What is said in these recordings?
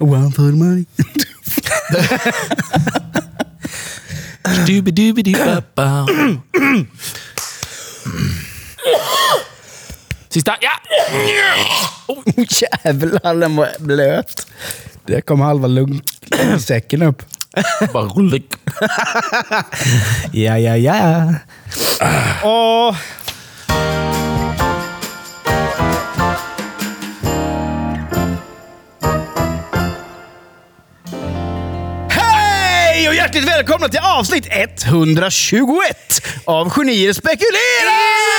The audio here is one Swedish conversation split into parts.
One for the money. Dubidubiduba. Sista, ja! Oh, jävlar, den var blöt. Där kom halva lungsäcken upp. Bara rullig. Ja, ja, ja. Åh, hjärtligt välkomna till avsnitt 121 av Genier spekulerar!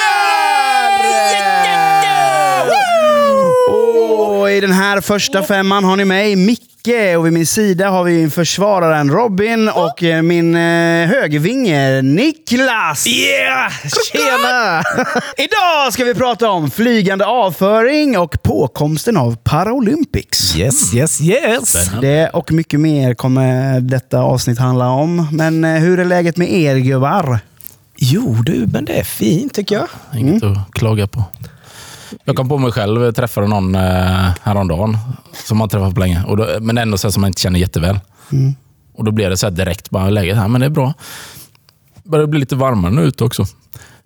Och I den här första femman har ni mig, Micke, och vid min sida har vi försvararen Robin och eh, min eh, högervinge Niklas. yeah! Tjena! Idag ska vi prata om flygande avföring och påkomsten av Paralympics. Yes, yes, yes. Det och mycket mer kommer detta avsnitt handla om. Men eh, hur är läget med er gubbar? Jo du, men det är fint tycker jag. Inget att klaga på. Jag kom på mig själv, jag träffade någon eh, häromdagen som man träffat på länge. Och då, men ändå så som man inte känner jätteväl. Och Då blev det så här direkt, bara läget här, men det är bra. Börjar bli lite varmare nu ute också.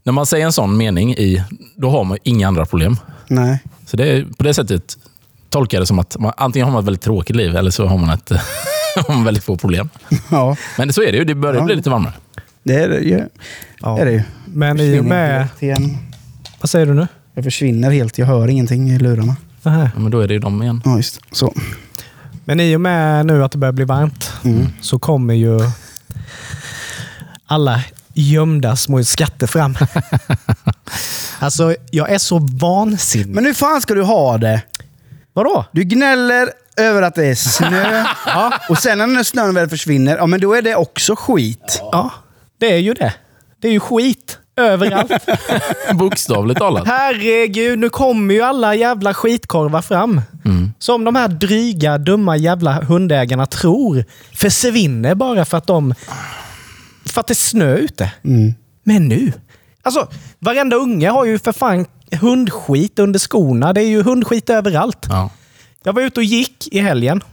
När man säger en sån mening, i, då har man inga andra problem. Nej. Så det är, på det sättet tolkar jag det som att man, antingen har man ett väldigt tråkigt liv eller så har man, ett, har man väldigt få problem. Ja, Men så är det ju, det börjar bli lite varmare. det är det ju. Ja. Är det ju. Men i och med... Vad säger du nu? Jag försvinner helt. Jag hör ingenting i lurarna. Ja, men då är det ju de igen. Ja, just så. Men i och med nu att det börjar bli varmt så kommer ju alla gömda små skatter fram. alltså, jag är så vansinnig. Men hur fan ska du ha det? Vadå? Du gnäller över att det är snö. ja. Och sen när snön väl försvinner, ja, men då är det också skit. Ja, det är ju det. Det är ju skit överallt. Bokstavligt talat. Herregud, nu kommer ju alla jävla skitkorvar fram. Som de här dryga, dumma jävla hundägarna tror försvinner bara för att de... För att det är snö ute. Men nu. Alltså, varenda unge har ju för fan hundskit under skorna. Det är ju hundskit överallt. Ja. Jag var ute och gick i helgen.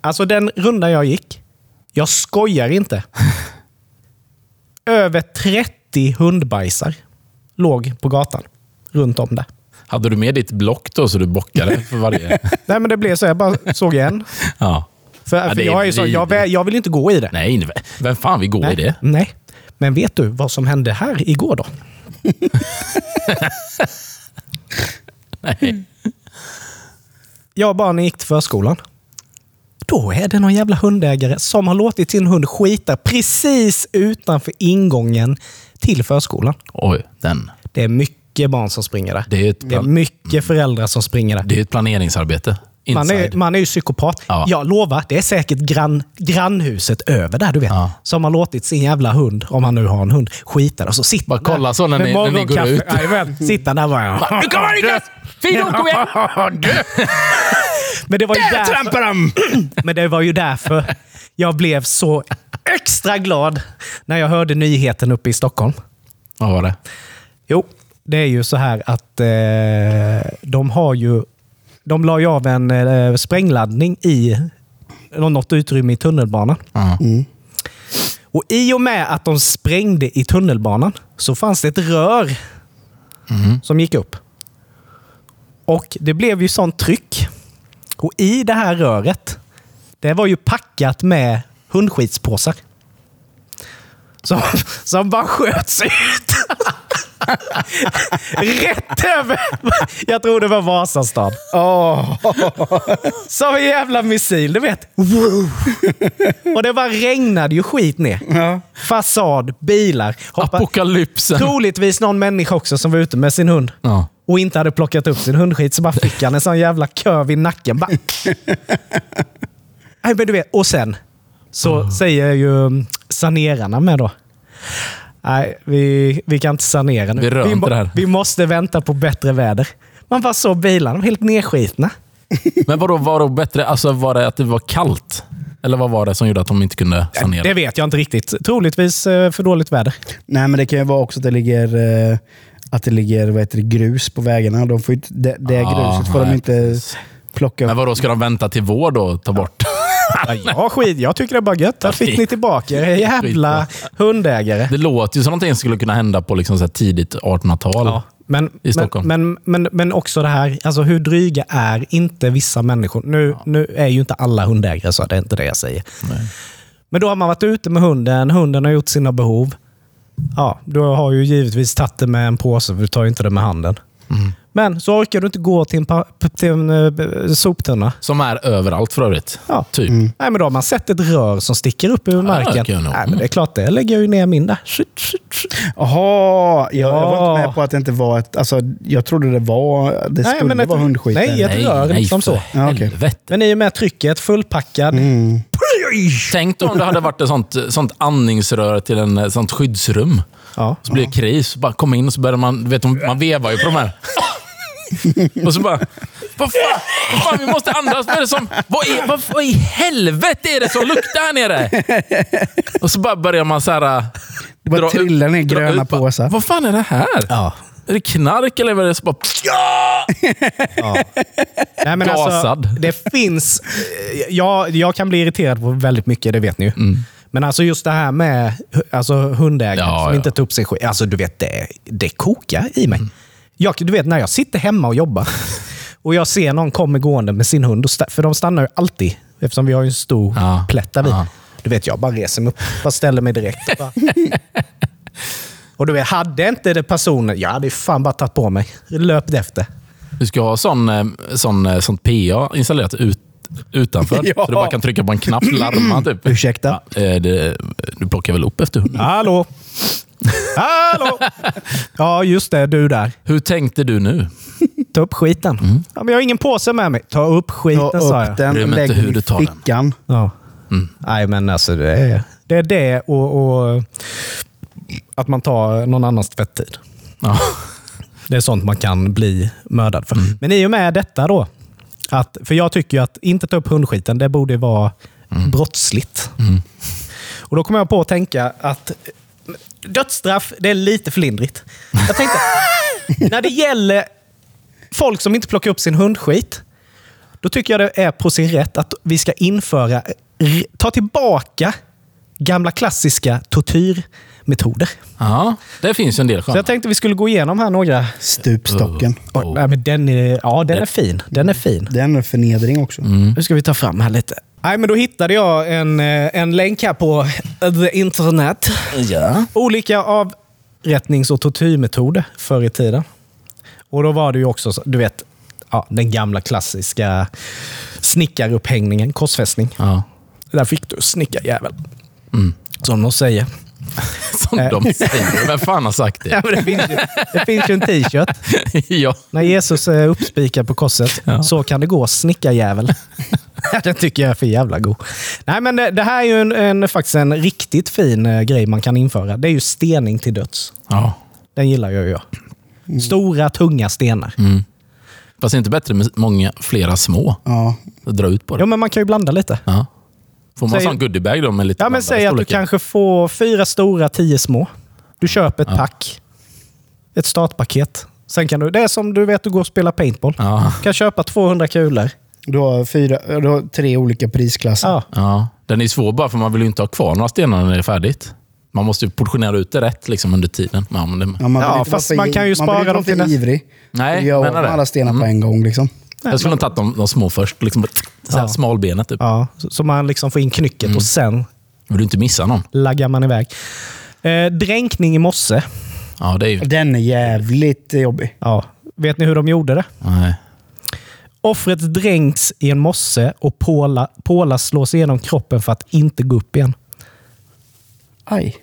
Alltså den rundan jag gick. Jag skojar inte. Över 30 hundbajsar låg på gatan. Runt om där. Hade du med ditt block då så du bockade för varje... Nej men det blev så. Jag bara såg en. Ja. För, Ja, för det jag, är så, jag, jag vill inte gå i det. Nej, vem fan vill gå i det? Nej. Men vet du vad som hände här igår då? Nej. Jag och barnen gick till förskolan. Då är det någon jävla hundägare som har låtit sin hund skita precis utanför ingången till förskolan. Oj, den. Det är mycket barn som springer där. Det är Det är mycket föräldrar som springer där. det är ett planeringsarbete. Man är, man är ju psykopat. Ja. Jag lovar, det är säkert grann, grannhuset över där, du vet. Ja. Som har låtit sin jävla hund, om han nu har en hund, skita där. Och så sitter Bara han kolla så när ni- när ni går ut. Jajamän, han där bara. Nu kommer Niklas! Fino, kom igen! Men det var ju Där därför, trampar de! men det var ju därför jag blev så extra glad när jag hörde nyheten uppe i Stockholm. Vad var det? Jo, det är ju så här att eh, de har ju... De la ju av en eh, sprängladdning i något utrymme i tunnelbanan. Ja. Och i och med att de sprängde i tunnelbanan så fanns det ett rör som gick upp. Och det blev ju sånt tryck. Och i det här röret, det var ju packat med hundskitspåsar. Som, som bara sköts ut. Rätt över, jag tror det var Vasastan. Åh. Som en jävla missil, du vet. Och det bara regnade ju skit ner. Ja. Fasad, bilar. Hoppa, Apokalypsen. troligtvis någon människa också som var ute med sin hund. Ja. Och inte hade plockat upp sin hundskit, så bara fick han en sån jävla köv i nacken. Bara. Nej, men du vet, och sen så säger ju mm, sanerarna med då. Nej, vi, vi kan inte sanera nu. Vi rör inte det här. vi måste vänta på bättre väder. Man bara såg bilarna, helt nedskitna. Men vadå, var det bättre? Alltså var det att det var kallt? Eller vad var det som gjorde att de inte kunde sanera? Det vet jag inte riktigt. Troligtvis eh, för dåligt väder. Nej, men det kan ju vara också att det ligger, eh, att det ligger vad heter det, grus på vägarna. De får ju inte, det det Ah, gruset får de nej, inte precis. Plocka Men upp. vadå, ska de vänta till vår då och ta bort? Ja, jag, skit, jag tycker det är bara gött. Där fick ni tillbaka er jävla hundägare. Det låter ju som någonting som skulle kunna hända på liksom så här tidigt 1800-tal. Ja, men, I men, Stockholm. men, men, men också det här, alltså hur dryga är inte vissa människor? Nu, nu är ju inte alla hundägare så, det är inte det jag säger. Men då har man varit ute med hunden, hunden har gjort sina behov. Ja, du har ju givetvis tagit det med en påse, för du tar ju inte det med handen. Mm. Men så orkar du inte gå till en, pa- till en eh, soptunna. Som är överallt för övrigt. Ja. Typ. Nej, men då har man sett ett rör som sticker upp ur marken. nog. Nej, men det är klart, det lägger jag ju ner min där. Jaha, jag, jag var Ja. inte med på att det inte var ett... Alltså, jag trodde det var... Det Nej, skulle men ett- vara hundskit. nej, ett rör liksom för så. Ja, helvete. Men i och med trycket, fullpackad. Mm. Tänk om det hade varit ett sånt, sånt andningsrör till en ett sånt skyddsrum. Ja. Så blir det kris. Bara kom in och så börjar man... Vet, man vevar ju på de här. Och så bara... Vad fan, vad fan, vi måste andas. Vad är det som... Vad, är, vad, vad i helvete är det som luktar här nere? Och så bara börjar man så här... Det bara trillar ner dra gröna påsar. Vad fan är det här? Ja. Är det knark eller vad är det? Så bara, Nej, men Gasad. Alltså, det finns... Jag, jag kan bli irriterad på väldigt mycket, det vet ni ju. Men alltså just det här med alltså, hundägare Ja, som ja. inte tar upp sin skit. Alltså du vet, det, det kokar i mig. Jag, du vet, när jag sitter hemma och jobbar och jag ser någon komma gående med sin hund, och för de stannar ju alltid, eftersom vi har en stor Ja. plätt där. Ja. Du vet, jag bara reser mig upp, bara ställer mig direkt. och Bara. Och du vet, hade inte det personen, jag hade ju fan bara tagit på mig, löpt efter. Du ska ha sån, eh, sån, eh, sånt PA installerat ut, utanför. Ja. Så du bara kan trycka på en knapp, larma typ. Ursäkta? Ja, eh, det, du plockar väl upp efter hunden? Hallå? Hallå? Ja, just det. Du där. Hur tänkte du nu? Ta upp skiten. Ja, men jag har ingen påse med mig. Ta upp skiten, Ta sa upp jag. den mig inte hur du tar den. fickan. Ja. Nej, men alltså det är det, är det och, och att man tar någon annans tvättid. Ja. Det är sånt man kan bli mördad för. Men i och med detta då, att, för jag tycker att inte ta upp hundskiten, det borde vara brottsligt. Och Då kommer jag på att tänka att dödsstraff, det är lite för lindrigt. Jag tänkte, när det gäller folk som inte plockar upp sin hundskit, då tycker jag det är på sin rätt att vi ska införa, ta tillbaka gamla klassiska tortyrmetoder. ja, det finns en del Så jag sköna. tänkte vi skulle gå igenom här några. Stupstocken. Oj, nej, men den är, ja, den är fin. Den är fin. Det är förnedring också. Nu ska vi ta fram här lite. Nej, men då hittade jag en, eh, en länk här på the internet. Ja. Olika avrättnings och tortyrmetoder förr i tiden. Och då var det ju också, så- du vet, ja, den gamla klassiska snickarupphängningen, korsfästning. ja. Där fick du snickarjävel. Som de säger. Som de säger. Vem fan har sagt Ja, det? men det, finns ju, det finns ju en t-shirt. ja. När Jesus är uppspikad på korset. Så kan det gå, snickarjävel. Den tycker jag är för jävla god. Nej, men det, det här är ju en, en, faktiskt en riktigt fin eh, grej man kan införa. Det är ju stening till döds. ja. Den gillar jag ju. jag. Stora, tunga stenar. Fast det är inte bättre med många, flera små? Ja. Dra ut på det. Ja, men man kan ju blanda lite. Ja. Får man Säg- sån goodiebag då med lite Ja, men säg att du kanske får fyra stora, tio små. Du köper ett pack. Ett startpaket. Sen kan du, det är som du vet, du går och spelar paintball. Ja. Du kan köpa 200 kulor. Du har, fyra, du har tre olika prisklasser. Ja. Ja, den är svår bara för man vill ju inte ha kvar några stenar när det är färdigt. Man måste ju portionera ut det rätt liksom under tiden. Ja, men det, Ja, man Ja, fast man kan ju spara dem till nästa- ivrig. Nej, har det. alla stenar Mm. på en gång. Liksom. jag skulle ha tagit de, de små först. Liksom, så Ja. Smalbenet typ. Ja, så, så man liksom får in knycket och sen Vill du inte missa någon? laggar man iväg. Eh, dränkning i mosse. Ja, det är ju... Den är jävligt jobbig. Ja. Vet ni hur de gjorde det? Nej. Offret dränks i en mosse och påla, pålar slås igenom kroppen för att inte gå upp igen. Aj.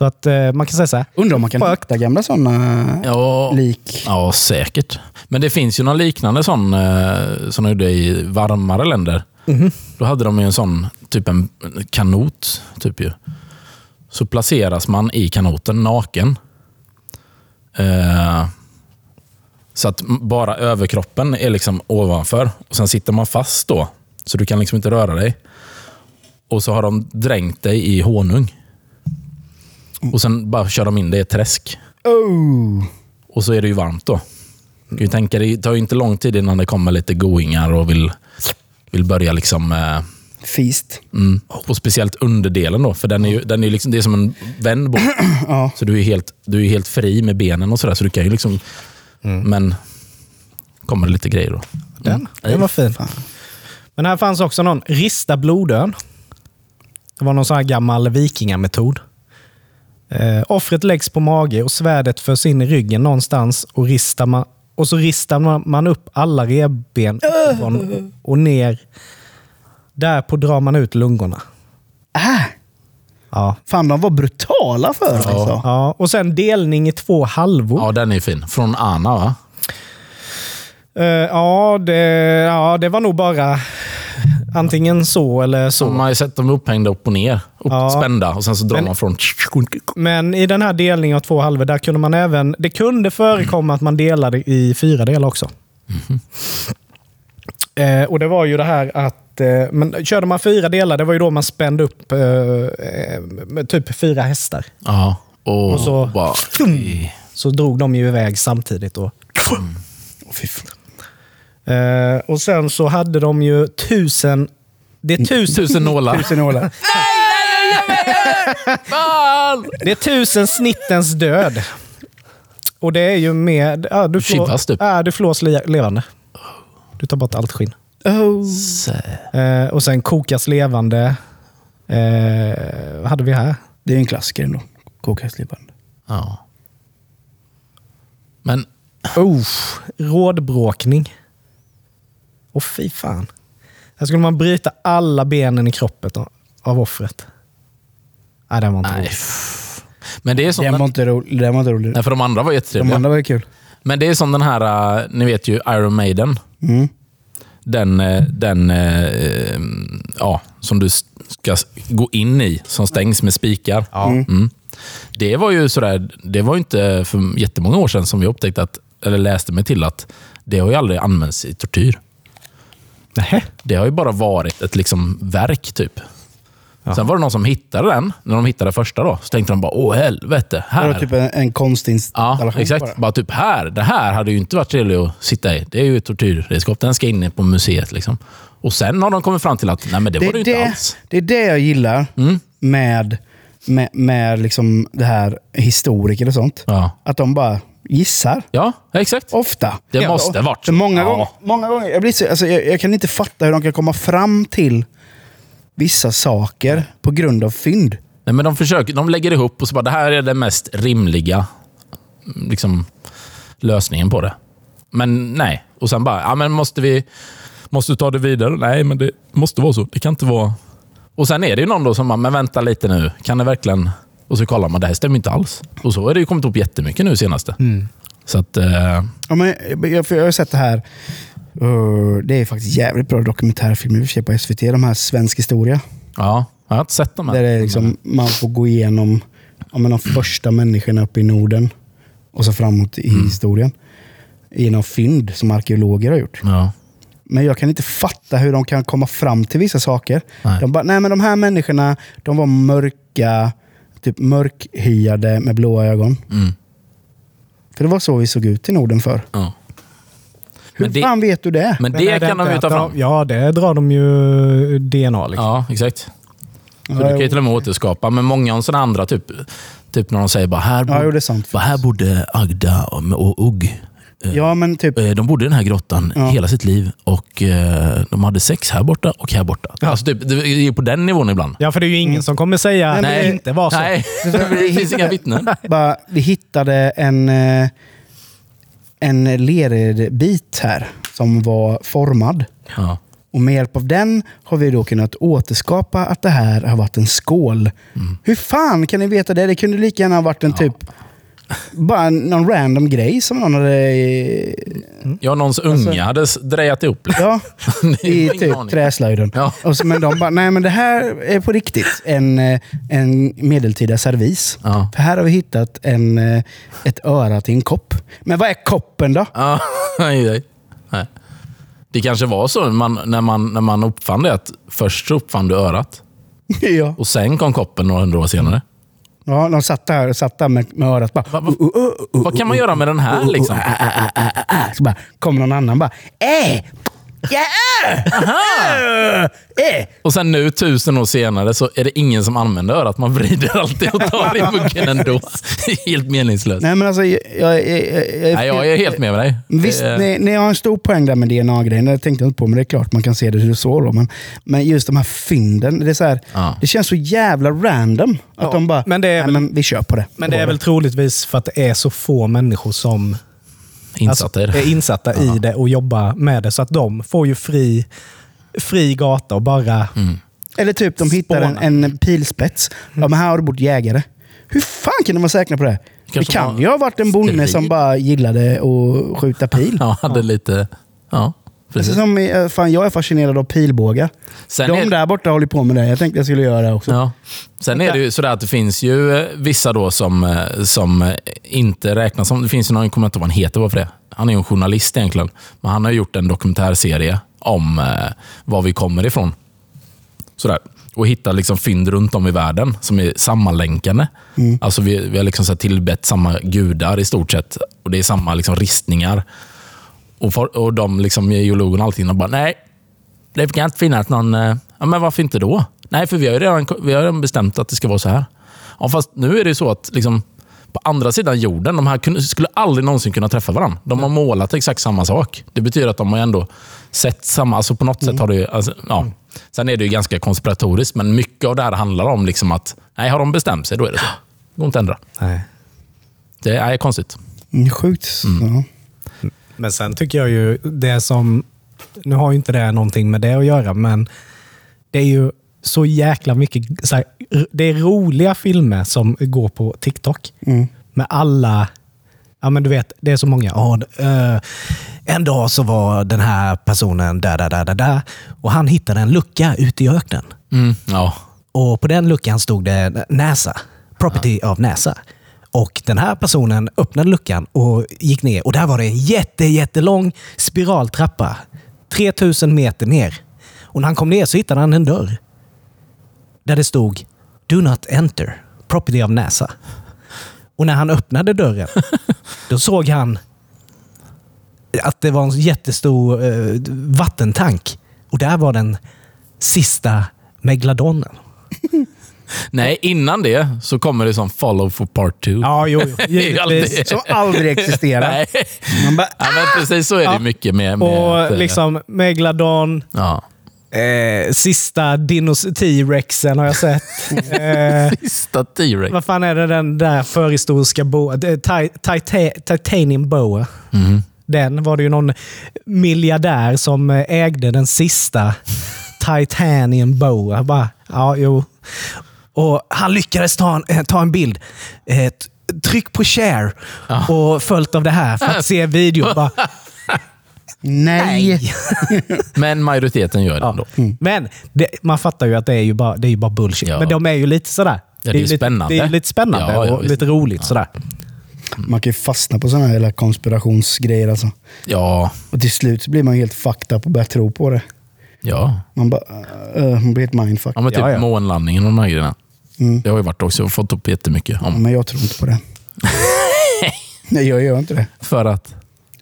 Så att eh, man kan säga så här. Undrar om man kan hitta gamla sådana Ja, lik. ja, säkert. Men det finns ju någon liknande sån eh, som de gjorde i varmare länder. Mhm. Då hade de ju en sån, typ en kanot. Typ ju. Så placeras man i kanoten naken. Eh, så att bara överkroppen är liksom ovanför. Och Sen sitter man fast då. Så du kan liksom inte röra dig. Och så har de dränkt dig i honung. Och sen bara kör de in dig i ett träsk. Oh. Och så är det ju varmt då. Du kan ju tänka dig, det tar ju inte lång tid innan det kommer lite goingar och vill, vill börja liksom... Eh, Feast. mm, och speciellt underdelen då, för den är ju, den är ju liksom, det är som en vänd bort. Ja. Så du är helt, du är helt fri med benen och sådär, så du kan ju liksom... Men kommer det lite grejer då. Den, den var fin. Men här fanns också någon rista blodön. Det var någon sån här gammal vikingametod. Eh, offret läggs på mage och svärdet förs in i ryggen någonstans och, ristar man, och så ristar man, man upp alla revben uppifrån och ner. Därpå drar man ut lungorna. Äh, Ja. fan, de var brutala för alltså. Ja, och sen delning i två halvor. Ja, den är fin. Från Anna va? Eh, ja, det, ja, det var nog bara antingen så eller så. Man har ju sett dem upphängda upp och ner. Upp, Ja. Spända och sen så drar Men- man från... Men i den här delningen av två halvor, där kunde man även... Det kunde förekomma att man delade i fyra delar också. Eh, och det var ju det här att... Eh, men körde man fyra delar, det var ju då man spände upp eh, eh, typ fyra hästar. Ja. Och, Och så- bara... Så drog de ju iväg samtidigt. Och, fy fan. Eh, och sen så hade de ju tusen... Det är tusen, Tusen nålar. Tusen nålar. det är tusen snittens död. Och det är ju med... Ja, du, Chivas, typ. ja, du flås le, levande. Du tar bort allt skinn. Oh. Eh, och sen kokas levande. Eh, vad hade vi här? Det är en klassiker ändå. Kokhästlivande. Ja. Men Oh, rådbråkning. Och fy fan. Här skulle man bryta alla benen i kroppen av- av offret. Nej, den var inte Nej. rolig. Men det är som Den var inte rolig. Den var inte rolig. nej, för de andra var De jättetrevliga. andra var ju kul. Men det är som den här, äh, ni vet ju Iron Maiden. Mm. Den, äh, den äh, äh, ja, som du ska gå in i, som stängs med spikar. Mm. Det var ju sådär, det var ju inte för jättemånga år sedan som vi upptäckte att, eller läste mig till att det har ju aldrig använts i tortyr. Nähä. Det har ju bara varit ett liksom verk typ. Sen var det någon som hittade den, när de hittade första då. Så tänkte de bara, åh helvete, Det här. var typ en, en konstinstallation Ja, exakt. bara. Bara. typ här. Det här hade ju inte varit trevligt att sitta i. Det är ju ett tortyrredskap. Den ska in på museet. Liksom. Och sen har de kommit fram till att nej, men det, var det ju inte det, alls. det är det jag gillar med, med, med liksom det här historiker och sånt. Ja, Att de bara gissar. ja exakt. Ofta. Det måste varit så. många, Ja. gånger, många gånger. Jag, blir så, alltså, jag, jag kan inte fatta hur de kan komma fram till vissa saker på grund av fynd. Nej, men de, försöker, de lägger ihop och så bara, det här är den mest rimliga liksom, lösningen på det. Men nej. Och sen bara, ja, men måste vi måste ta det vidare? Nej, men det måste vara så. Det kan inte vara... Och sen är det ju någon då som bara, men vänta lite nu. Kan det verkligen... Och så kollar man, det här stämmer inte alls. Och så har det ju kommit upp jättemycket nu senaste. Så att... Eh, Ja, men, jag, jag har sett det här. Uh, det är faktiskt jävligt bra dokumentärfilmer i och för sig på SVT. De här Svensk historia. ja, jag har inte sett dem Där här. det är liksom, man får gå igenom ja, men de första människorna uppe i Norden och så framåt i Mm. historien. Genom fynd som arkeologer har gjort. Ja. Men jag kan inte fatta hur de kan komma fram till vissa saker. Nej. De bara, nej men de här människorna, de var mörka, typ mörkhyade med blåa ögon. Mm. För det var så vi såg ut i Norden för. ja. Hur Men det- fan vet du det? Men det är kan de ju ta fram. Ja, det drar de ju DNA. Liksom. Ja, exakt. Så Ja, du kan ju till och med återskapa. Men många av sådana andra, typ, typ när de säger bara här, Ja, bod, jo, det är sant. bara, här bodde Agda och, och Ugg. Ja, men typ... Eh, De bodde i den här grottan Ja. hela sitt liv och eh, de hade sex här borta och här borta. Alltså typ, det är ju på den nivån ibland. Ja, för det är ju ingen som kommer säga att Nej, det inte var så. Nej, det finns inga vittnen. Bara, vi hittade en, eh, en lerbit här som var formad. Ja. Och med hjälp av den har vi då kunnat återskapa att det här har varit en skål. Hur fan kan ni veta det? Det kunde lika gärna ha varit en typ... Bara någon random grej som någon hade... eh, ja, någons unga hade s- drejat ihop. Ja, Det Alltså- i typ träslöjden. Ja. Och så, men de bara, nej men det här är på riktigt en, eh, en medeltida servis. Ja. För här har vi hittat en, eh, ett öra till en kopp. Men vad är koppen då? Ja, nej, nej. Det kanske var så man, när, man, när man uppfann det, att först uppfann du örat ja. och sen kom koppen några hundra år senare. Ja, de satt där, satt där med, med örat bara... Va- va- uh, uh, uh, uh, Vad kan man göra med den här liksom? uh, uh, uh, uh, uh. Så bara kommer någon annan bara... Äh! Ja! äh, äh. Och sen nu, tusen år senare, så är det ingen som använder örat. Man vrider alltid och tar i muggen ändå. Helt meningslöst. Nej, men alltså, jag, jag, jag, jag, Nej, jag är helt med dig. Visst, ni, ni har en stor poäng där med DNA-grejen. Det tänkte jag inte på, men det är klart man kan se det hur så. Då. Men, men just de här fynden, det, är så här, Ja. det känns så jävla random. Att Ja, de bara, men det är nej, väl- men vi kör på det. Men det är väl troligtvis för att det är så få människor som Insatta i det. är insatta i det och jobbar med det. Så att de får ju fri, fri gata och bara... Mm. Eller typ de hittar en, en pilspets. Ja, men här har det bort jägare. Hur fan kan de vara säkra på det? Kanske det kan ju ha varit en bonde som bara gillade att skjuta pil. Ja, hade lite... Ja, precis. Som, är- fan, jag är fascinerad av pilbågar. Sen de är- där borta håller på med det. Jag tänkte jag skulle göra det också. Ja. Sen är det ju sådär att det finns ju eh, vissa då som, eh, som eh, inte räknas som... Det finns ju någon, jag kommer inte ihåg vad han heter, varför det? Han är ju en journalist egentligen. Men han har gjort en dokumentärserie om eh, var vi kommer ifrån. Sådär. Och hitta liksom fynd runt om i världen som är sammanlänkande. Alltså vi, vi har liksom så tillbett samma gudar i stort sett. Och Det är samma liksom ristningar. Och, for, och de liksom, geologerna och allting, de bara nej, det kan inte finnas någon... eh, Ja, men varför inte då? Nej, för vi har ju redan, vi har redan bestämt att det ska vara så här. Ja, fast nu är det ju så att liksom, på andra sidan jorden, de här skulle aldrig någonsin kunna träffa varandra. De har målat exakt samma sak. Det betyder att de har ändå sett samma... Alltså på något sätt har det ju... Alltså, ja. Sen är det ju ganska konspiratoriskt, men mycket av det här handlar om liksom att nej, har de bestämt sig, då är det så. Det går inte att ändra. Nej. Det är konstigt. Mm, Sjukt. Ja. Men sen tycker jag ju det som... Nu har ju inte det någonting med det att göra, men det är ju så jäkla mycket... Så här, det är roliga filmer som går på TikTok. Med alla... Ja, men du vet, det är så många. Ja, d- eh, en dag så var den här personen där, där, där, där, där. Och han hittade en lucka ute i öknen. Mm, ja. Och på den luckan stod det NASA. Property av NASA. Och den här personen öppnade luckan och gick ner. Och där var det en jätte, jättelång spiraltrappa. 3000 meter ner. Och när han kom ner så hittade han en dörr. Där det stod Do not enter. Property of NASA. Och när han öppnade dörren, då såg han att det var en jättestor eh, vattentank. Och där var den sista megladonen. Nej, innan det så kommer det som follow for part two. Ja, jo, jo. Givetvis. Som aldrig existerar. Nej. Man bara, Ja, men precis så är det Ja. mycket med... med Och att, eh, liksom Megladon, Ja. eh, sista T-rexen har jag sett. eh, Sista T-rex. vad fan är det den där förhistoriska boa? Tita- Titanium boa. Mhm. Den var det ju någon miljardär som eh, ägde den sista Titanium boa. Bara, ja, jo. Och han lyckades ta en, eh, ta en bild. Eh, t- tryck på share och följt av det här för att se videon. Bara, nej. Men majoriteten gör det ändå. Men det, man fattar ju att det är ju bara, det är ju bara bullshit. Ja. Men de är ju lite sådär. det är ju lite, spännande. Det är lite spännande Ja, ja, och visst. lite roligt. Sådär. Man kan ju fastna på sådana här konspirationsgrejer. Alltså. Ja, Och till slut blir man helt fucked up och börjar tro på det. Ja. Man, bara, uh, man blir helt mindfuck. ja men typ Ja, ja. månlandningen och de här grejerna. Mm. Det har ju varit också, fått upp jättemycket om. Men jag tror inte på det. Nej, jag gör inte det. För att...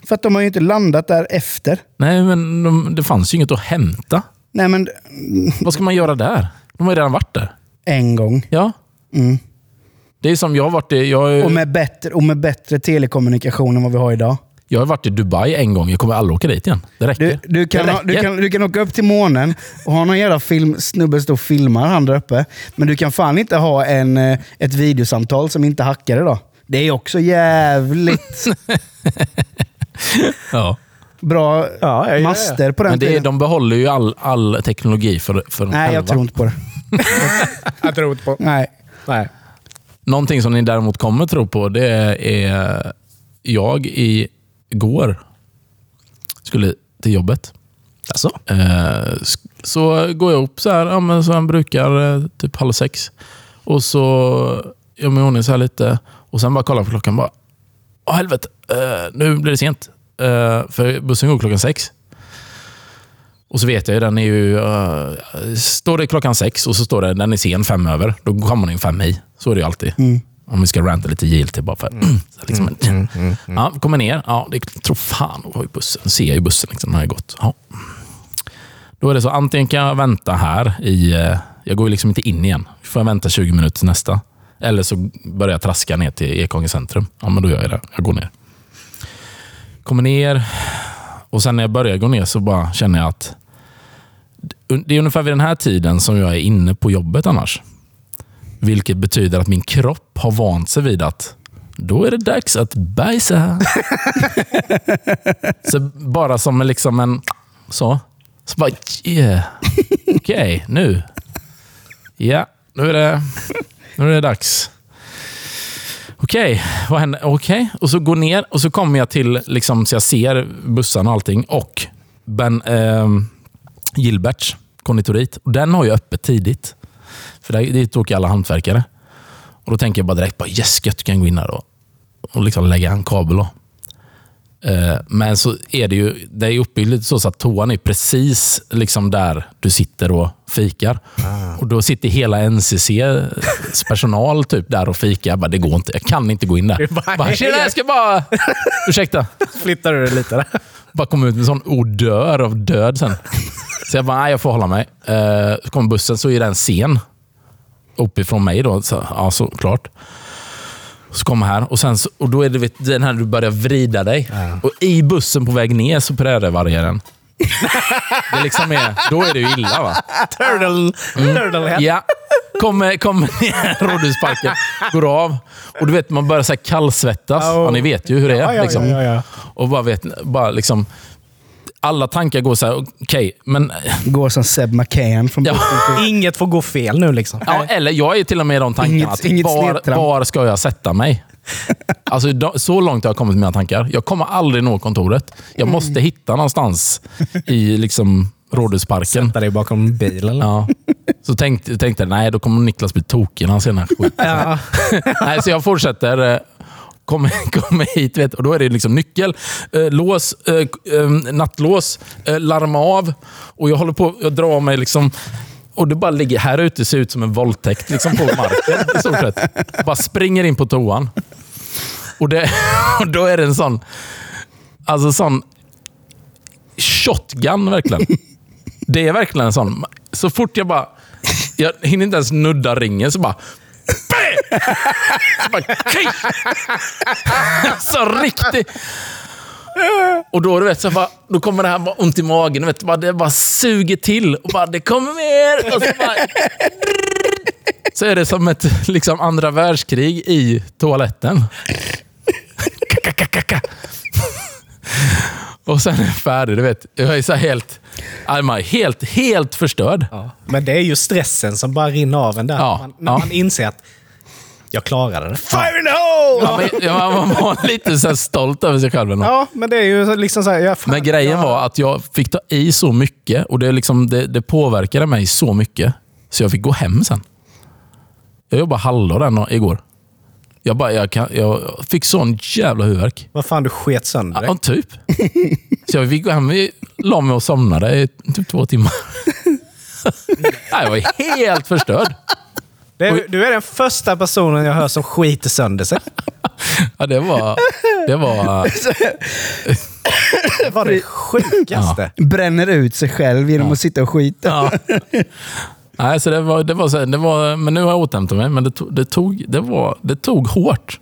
För att de har ju inte landat där efter. Nej, men de, det fanns ju inget att hämta. Nej, men Vad ska man göra där? De har ju redan varit där. en gång. Ja. Mm. Det är som jag har varit i... Jag, Och med, bättre, och med bättre telekommunikation än vad vi har idag. Jag har varit i Dubai en gång. Jag kommer aldrig åka dit igen. Det räcker. Du, du, kan, det ha, du, räcker. kan, du kan åka upp till månen och ha någon jävla film, snubbe stå och filmar han där uppe. Men du kan fan inte ha en, eh, ett videosamtal som inte hackar det då. Det är också jävligt Ja. bra Ja, ja, ja. master på den Men det är, tiden. de behåller ju all, all teknologi för, för dem Nej, själva. jag tror inte på det. Jag tror inte på. Nej. Nej. Någonting som ni däremot kommer tro på, det är jag i går skulle till jobbet. Alltså? Så går jag upp så här, ja, men som brukar, eh, typ halv sex. Och så gör mig i ordning så här lite. Och sen bara kollar på klockan. bara, Åh helvete, eh, nu blir det sent. För bussen går klockan sex. Och så vet jag ju, den är ju... eh, står det klockan sex och så står det den är sen fem över, då kommer den fem i. Så är det ju alltid. Om vi ska ranta lite JLT bara för så liksom, Ja, kommer ner. Ja, det tror fan var ju bussen. Ser jag ju bussen liksom, när jag har gått. Ja. Då är det så, antingen kan jag vänta här i... eh, Jag går ju liksom inte in igen. Får jag vänta 20 minuter till nästa. Eller så börjar jag traska ner till Ekången centrum. Ja, men då gör jag det. Jag går ner. Kommer ner och sen när jag börjar gå ner så bara känner jag att det är ungefär vid den här tiden som jag är inne på jobbet annars. Vilket betyder att min kropp har vant sig vid att då är det dags att bajsa. så bara som liksom en... Så. Så bara, yeah. Okej, nu. Ja, nu är det, nu är det dags. Okej, vad händer? Okej, och så går ner och så kommer jag till, liksom, så jag ser bussarna och allting. Och Ben ehm, Gilberts konditorit. Den har ju öppet tidigt. För där, dit åker alla hantverkare. Och Då tänker jag bara direkt, bara, yes, gött, kan jag gå in där och, och liksom lägga en kabel. Då. Eh, Men så är det ju det är uppbyggt lite så, så att toan är precis liksom där du sitter och fikar. Och Då sitter hela NCCs personal typ där och fikar. Jag bara, det går inte. Jag kan inte gå in där. bara- Bara, Tjena, jag ska bara... Ursäkta. Flyttar du det lite där? Bara kom ut med en sån odör av död sen. Så jag bara, nej, jag får hålla mig. Eh, så kom bussen, så är den sen. Uppifrån mig då. Så, ja, såklart. Så kommer här och, sen så, och då är det vet, den här du börjar vrida dig. Och i bussen på väg ner så prärievargar Det liksom är, då är det ju illa va? Turtle, Turtlehead. Ja. Kommer, kommer ner Rådhusparken, går av. Och du vet, man börjar så kallsvettas. Ja, och- Ja, ni vet ju hur det är. Ja, ja, liksom. ja, ja, ja. Och bara vet, bara liksom... Alla tankar går så här, okej, men... Går som Seb McCann från Ja. Inget får gå fel nu liksom. Ja, eller jag är till och med i de tankarna. Inget- att inget var, var ska jag sätta mig? Alltså, så långt har jag kommit med mina tankar. Jag kommer aldrig nå kontoret. Jag måste hitta någonstans i liksom, Rådhusparken. Sätta dig bakom en bil eller? Ja. Så tänkte, tänkte jag, nej, då kommer Niklas bli tokig när han ser den här skiten. Ja. Nej, så jag fortsätter. Kommer, kommer hit vet, och då är det liksom nyckel, eh, lås, eh, eh nattlås, eh, larma av. Och jag håller på jag drar mig liksom... Och det bara ligger här ute ser ut som en våldtäkt liksom på marken i stort sett. Bara springer in på toan. Och, det, och då är det en sån... Alltså sån shotgun verkligen. Det är verkligen en sån. Så fort jag bara... Jag hinner inte ens nudda ringen så bara... Så bara! Så riktigt... Och då, du vet, så bara, då kommer det här bara ont i magen. Du vet, bara, det bara suger till. Och bara, det kommer mer! Och så, bara, så är det som ett liksom, andra världskrig i toaletten. Och sen är det färdig, du vet. Jag är så helt... I'm helt, helt förstörd. Ja. Men det är ju stressen som bara rinner av en där. Ja, Man, när ja. man inser att jag klarade det. Fire in the hole! Ja, men, man var lite så här stolt över sig själv. ändå. Ja, men det är ju liksom så här... Ja, fan, Men grejen ja. var att jag fick ta i så mycket och det, liksom, det, det påverkade mig så mycket. Så jag fick gå hem sen. Jag jobbade halvdag den igår. Jag, bara, jag, kan, jag fick sån jävla huvudvärk. Vad fan, du sket sönder dig. Ja, typ. Så jag fick gå hem, vi la mig och somnade i typ två timmar. Jag var helt förstörd. Det du är den första personen jag hör som skiter sönder sig. Ja, det var... Det var Det var det sjukaste. Bränner ut sig själv genom att sitta och skita. Ja. Nej, så det var, det var, så, det var, men nu har jag återhämtat mig. Men det tog, det tog, det var, det tog hårt.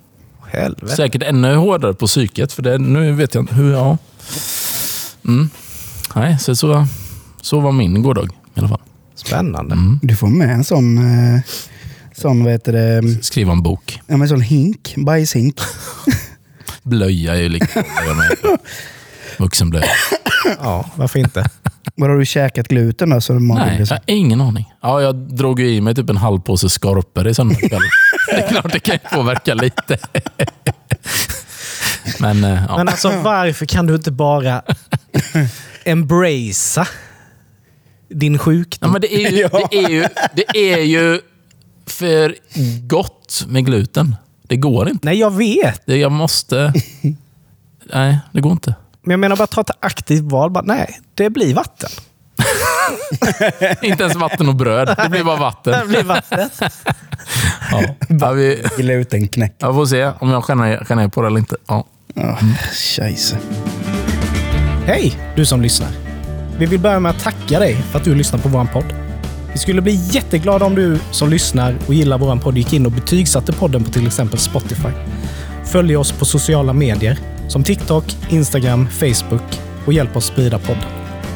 Helvete. Säkert ännu hårdare på psyket. För det, nu vet jag inte hur... Ja. Mm. Nej, så, så, så var min gårdag i alla fall. Spännande. Du får med en sån, eh, sån vad heter det, Skriva en bok. ja, men sån hink, bajshink. Blöja är ju liksom... Vuxenblöja. Ja, varför inte? Var har du käkat gluten då? Så magen Nej, jag har ingen aning. Ja, jag drog ju i mig typ en halv påse skorpor i söndags kväll. Det är klart det kan ju påverka lite. Men, eh, ja. Men alltså varför kan du inte bara embracea din Ja, sjukdom? men det, är ju, det, är ju, det är ju för gott med gluten. Det går inte. Nej, jag vet. Det, jag måste... Nej, det går inte. Men jag menar bara ta ett aktivt val. Bara, nej, det blir vatten. Inte ens vatten och bröd. Det blir bara vatten. Det blir vatten. Ja. Ja, vi, Glutenknäck. jag får se om jag skär ner, skär ner på det eller inte. Ja. Oh, scheisse. Hej, du som lyssnar. Vi vill börja med att tacka dig för att du lyssnar på vår podd. Vi skulle bli jätteglada om du som lyssnar och gillar vår podd gick in och betygsatte podden på till exempel Spotify. Följ oss på sociala medier som TikTok, Instagram, Facebook och hjälp oss sprida podden.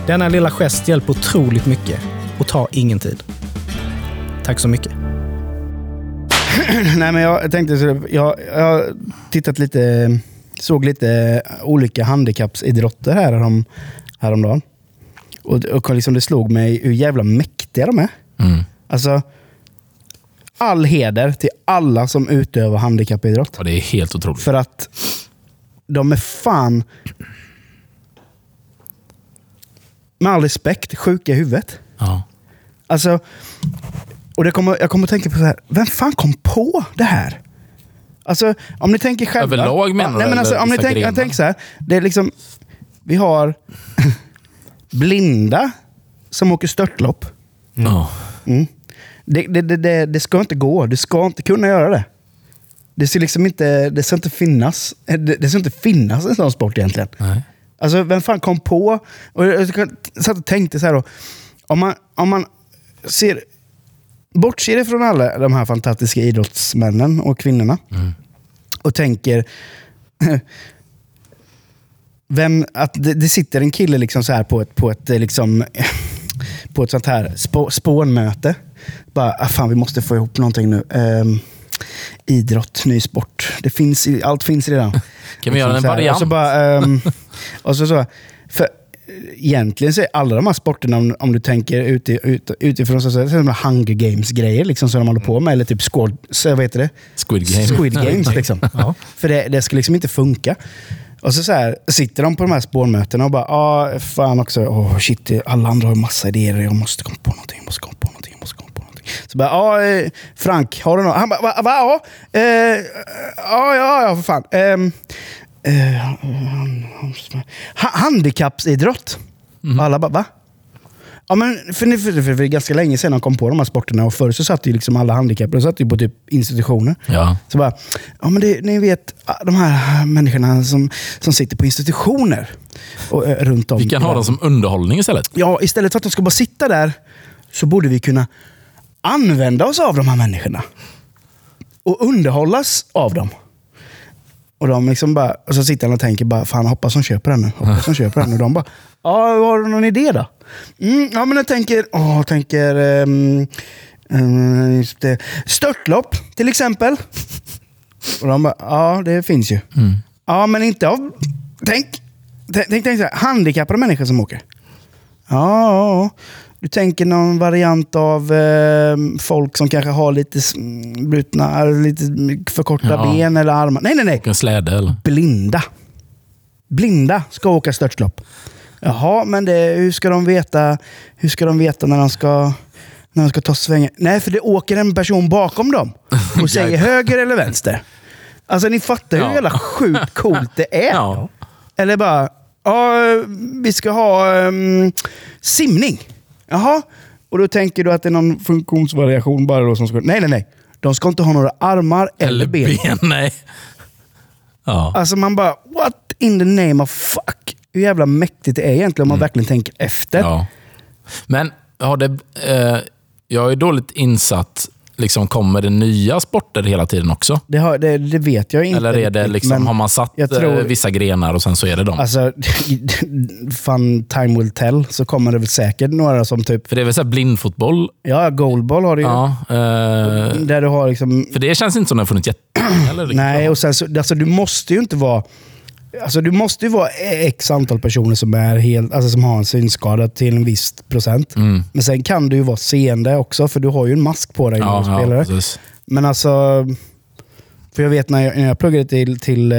Denna lilla gest hjälper otroligt mycket och tar ingen tid. Tack så mycket. Nej, men jag tänkte så jag, jag har tittat lite, såg lite olika handikappsidrotter här härom, häromdagen. Och, och liksom det slog mig hur jävla mäktiga de är. Mm. Alltså, all heder till alla som utövar handikappidrott. Ja, det är helt otroligt. För att de är fan, med all respekt, sjuka i huvudet. Ja. Alltså, och det kommer, jag kommer att tänka på så här, vem fan kom på det här? Alltså, om ni tänker själva. Överlag menar du, Nej, men alltså, om ni tänker, jag tänker så här, det är liksom, vi har blinda som åker störtlopp. Ja. Mm. Det, det, det, det, ska inte gå. Du ska inte kunna göra det. Det ska liksom inte, det ska inte finnas. Det, det ska inte finnas en sån sport egentligen. Nej. Alltså vem fan kom på... Och jag satt och tänkte så här då. Om man, om man ser... Bortser ifrån alla de här fantastiska idrottsmännen och kvinnorna. Och tänker... Vem, att det, det sitter en kille liksom så här på ett, på ett, eh, liksom, på ett sånt här spå, spånmöte. Bara, ah, fan vi måste få ihop någonting nu. Ehm, idrott, ny sport. Det finns, allt finns redan. Kan vi göra en så här, variant? Och så bara, ehm, och så, så, för egentligen så är alla de här sporterna, om, om du tänker uti, ut, utifrån, så, så, är det Hunger Games-grejer liksom, som de håller på med. Eller typ squad, så, vad heter det? Squid Game. Squid Games. liksom. För det, det skulle liksom inte funka. Och så, så här, sitter de på de här spårmötena och bara, ah, fan också, oh, shit, alla andra har massa idéer. Jag måste komma på någonting, jag måste komma på någonting, jag måste komma på någonting. Så bara, ah, eh, Frank, har du något? Han bara, va? va ja, eh, ja, ja, ja, för fan. Ehm, eh, ha- handikappsidrott. Och alla bara, va? Ja, men för, för, för, för, ganska länge sedan de kom på de här sporterna och förr så satt ju liksom alla handikappade satt ju på typ institutioner. Ja. Så bara, ja men det, ni vet de här människorna som, som sitter på institutioner och, eh, runt om. Vi kan ha dem som underhållning istället. Ja, istället för att de ska bara sitta där så borde vi kunna använda oss av de här människorna. Och underhållas av dem. Och, de liksom bara, och så sitter han och tänker bara, fan hoppas de köper den nu. Hoppas de köper den. Och de bara, ja har du någon idé då? Mm, ja men jag tänker, åh, jag tänker ehm, just det. störtlopp till exempel. Och de bara, ja det finns ju. Ja men inte av, tänk, tänk, tänk, tänk så här, handikappade människor som åker. Ja, du tänker någon variant av eh, folk som kanske har lite mm, brutna, lite förkortade Ja. ben eller armar. Nej, nej, nej. Släde eller? Blinda. Blinda ska åka störtlopp. Jaha, men det, hur, ska de veta, hur ska de veta när de ska, när de ska ta svängen? Nej, för det åker en person bakom dem och säger höger eller vänster. Alltså ni fattar hur Ja. jävla sjukt coolt det är. Ja. Eller bara, ja, vi ska ha um, simning. Jaha, och då tänker du att det är någon funktionsvariation bara då som ska... Nej, nej, nej. De ska inte ha några armar eller, ben. nej. Ja. Alltså man bara, what in the name of fuck? Hur jävla mäktigt det är egentligen om man verkligen tänker efter. ja. Men har det... Eh, jag är dåligt insatt. Liksom, kommer det nya sporter hela tiden också? Det, har, det, det vet jag inte. Eller är det liksom, har man satt jag tror- eh, vissa grenar och sen så är det dem? Alltså, fan time will tell, så kommer det väl säkert några som typ, För det är väl så blindfotboll? ja, goalball har du ju. Ja. Eh, Där du har liksom för det känns inte som det har funnits eller? Nej, och sen så, alltså, du måste ju inte vara... Alltså, du måste ju vara x antal personer som, är helt, alltså, som har en synskada till en viss procent. Mm. Men sen kan du ju vara seende också, för du har ju en mask på dig när Ja, du ja, spelar. precis. Men alltså... För jag vet när jag, när jag pluggade till, till, eh,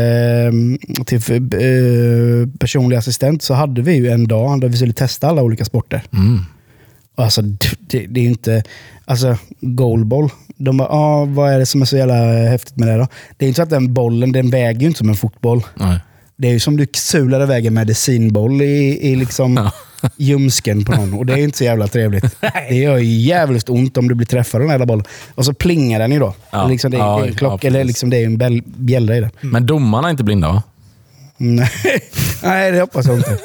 till eh, personlig assistent så hade vi ju en dag där vi skulle testa alla olika sporter. Mm. Alltså, det, det är inte... Alltså, goalball. De bara, ah, vad är det som är så jävla häftigt med det då? Det är inte så att den bollen, den väger ju inte som en fotboll. Nej. Det är ju som du sular iväg en medicinboll i, i liksom ljumsken på någon. Och det är inte så jävla trevligt. Det gör ju jävligt ont om du blir träffad av den här bollen. Och så plingar den ju då. Ja. Liksom det, är- Ja, det är en klock, ja, eller liksom det är en bjällra i det. Men domarna är inte blinda va? Nej. Nej, det hoppas jag inte.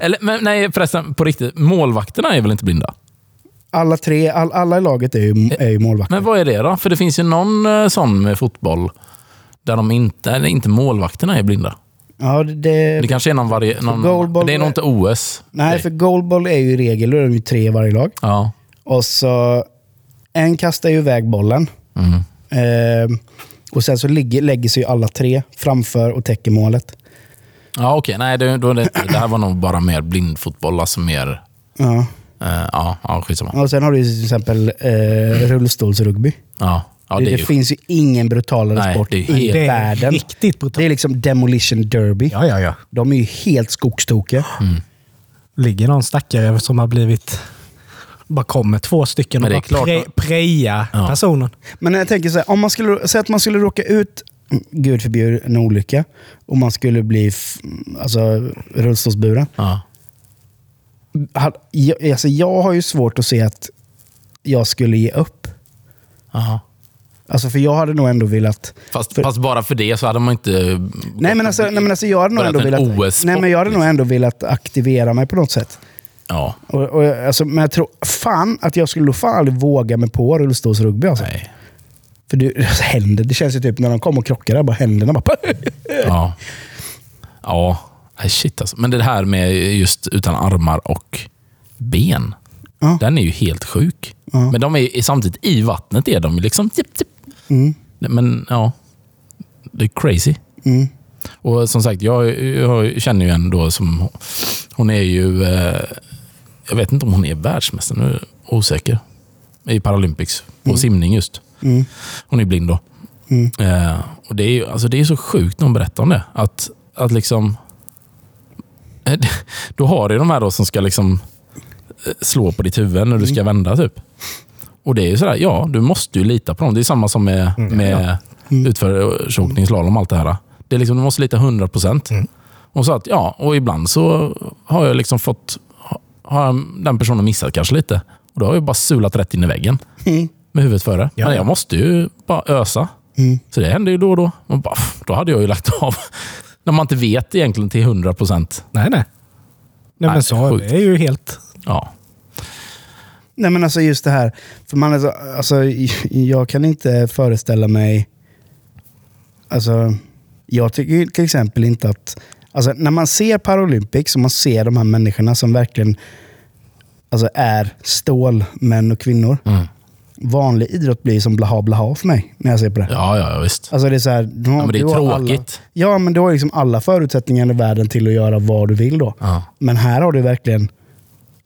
Eller, men, nej förresten, på riktigt. Målvakterna är väl inte blinda? Alla tre, all, alla i laget är ju, är ju målvakter. Men vad är det då? För det finns ju någon eh, sån med fotboll där de inte, eller inte målvakterna är blinda. Ja, det, Det kanske är någon goalball- det är nog inte OS. nej, för goalball är ju i regel, då är de ju tre i varje lag. Ja. Och så en kastar ju iväg bollen. Mm. Ehm, och sen så ligger, lägger sig alla tre framför och täcker målet. Ja, okej. Nej, det, då det, det här var nog bara mer blindfotboll. Alltså mer... Ja. Eh, ja, ja, skitsamma. Och sen har du till exempel eh, rullstolsrugby. Ja, ja, det, det ju... finns ju ingen brutalare Nej, sport det är i helt- Det är världen. riktigt brutalt. Det är liksom demolition derby. Ja, ja, ja. De är ju helt skogstokiga. ligger någon stackare som har blivit... Bara kommer två stycken och bara klart pre, preja Ja. personen. Men jag tänker så här, om man skulle, säg att man skulle råka ut, gud förbjude, en olycka och man skulle bli alltså, rullstolsburen. Ja. Jag, alltså, jag har ju svårt att se att jag skulle ge upp. Aha. Alltså, för jag hade nog ändå velat... Fast, För- fast bara för det så hade man inte... Nej men alltså, nej, men alltså jag hade nog ändå velat... Nej men jag hade nog liksom. ändå velat aktivera mig på något sätt. Ja. Och, och, alltså, men jag tror fan att jag skulle fan aldrig våga mig på rullstolsrugby. Alltså. Nej. För det, alltså, händer, det känns ju typ när de kommer och krockar där, bara händerna bara... Ja. Ja. Nej, shit alltså. Men det här med just utan armar och ben. Ja. Den är ju helt sjuk. Ja. Men de är samtidigt i vattnet är de liksom... Tipp, tipp. Mm. Men ja, det är crazy. Mm. Och som sagt, jag, jag känner ju en då som... Hon är ju... Eh, jag vet inte om hon är världsmästare, nu är jag osäker. I Paralympics, på simning just. Mm. Hon är blind då. Mm. Eh, och det är, ju- alltså det är så sjukt när hon berättar om det. Att, att liksom... Då har du de här då som ska liksom eh, slå på ditt huvud när du ska vända. typ. Och det är ju sådär, ja, du måste ju lita på dem. Det är samma som med, med utförsåkning, slalom och allt det här. Det är liksom, du måste lita 100 procent. Och så att, ja, och ibland så har jag liksom fått, har den personen missat kanske lite. Och då har jag bara sulat rätt in i väggen Mm. med huvudet före. Ja, Men ja. jag måste ju bara ösa. Mm. Så det händer ju då och då. Och bara, då hade jag ju lagt av. När man inte vet egentligen till 100 procent. Nej, nej. Nej, men så det är ju helt... Ja. Nej men alltså just det här. För man alltså, jag kan inte föreställa mig... Alltså, jag tycker till exempel inte att... Alltså, när man ser Paralympics och man ser de här människorna som verkligen alltså, är stålmän och kvinnor. Mm. Vanlig idrott blir som blaha blaha för mig när jag ser på det. Ja, ja, visst. Alltså det är så här, du har, Ja, men det är har Alla, tråkigt. ja, men du har liksom alla förutsättningar i världen till att göra vad du vill då. Ja. Men här har du verkligen...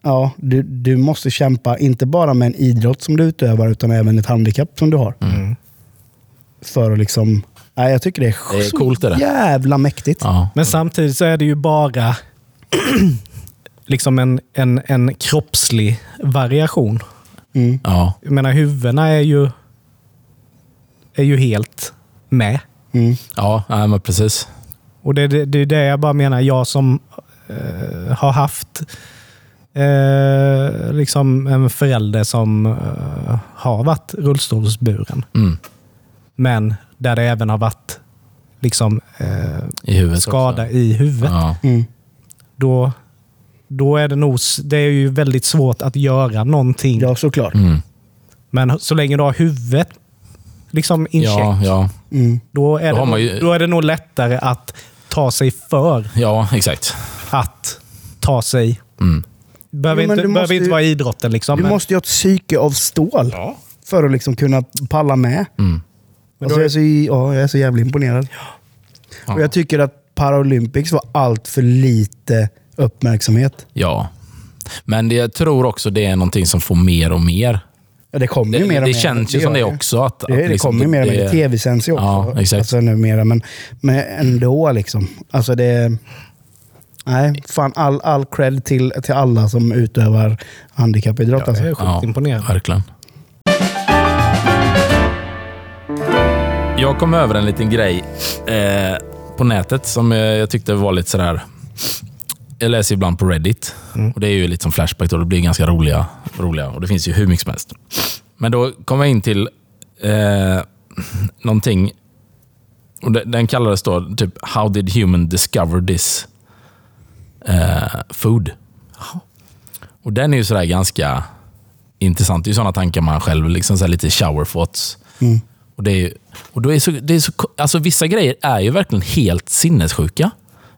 Ja, du, du måste kämpa inte bara med en idrott som du utövar utan även ett handikapp som du har. Mm. För att liksom... Nej, jag tycker det är, Det är så coolt, är det. jävla mäktigt. Ja. Men samtidigt så är det ju bara liksom en, en, en kroppslig variation. Mm. Ja. Jag menar, huvudena är ju, är ju helt med. Mm. Ja, nej, men precis. Och det, det, det är det jag bara menar. Jag som eh, har haft eh, liksom en förälder som eh, har varit rullstolsburen. Mm. Men där det även har varit liksom, eh, I huvudet skada också. i huvudet. Ja. Mm. Då, då är det nog det är ju väldigt svårt att göra någonting. Ja, såklart. Mm. Men så länge du har huvudet liksom in Ja, check, ja, Mm. då, är Då det nog, ju- då är det nog lättare att ta sig för ja, exakt. att ta sig Mm. Behöver, Jo, inte, du behöver måste inte vara idrotten. Liksom, Du men- måste ju ha ett psyke av stål Ja. för att liksom kunna palla med. Mm. Alltså, jag, är så, ja, jag är så jävla imponerad. Ja. Och jag tycker att Paralympics var allt för lite uppmärksamhet. Ja. Men det, jag tror också det är någonting som får mer och mer. Ja, det kommer Det, ju mer och det mer. känns ju som det också. Att, Det, att det liksom kommer ju mer och mer. det- Tv sänds ju också. Ja, exakt. Alltså, numera, men, men ändå liksom. Alltså det... Nej, fan all, all cred till, till alla som utövar handikappidrott. Jag Alltså. är sjukt imponerad. Verkligen. Jag kom över en liten grej eh, på nätet som jag tyckte var lite sådär... Jag läser ibland på Reddit. Och Det är ju lite som Flashback. Då. Det blir ganska roliga, roliga och det finns ju hur mycket som helst. Men då kom jag in till eh, någonting. Och den kallades då typ How did human discover this eh, food? Och Den är ju sådär ganska intressant. Det är ju sådana tankar man själv, liksom så här lite shower thoughts. Och det är, ju- och då är så, det är så, alltså vissa grejer är ju verkligen helt sinnessjuka.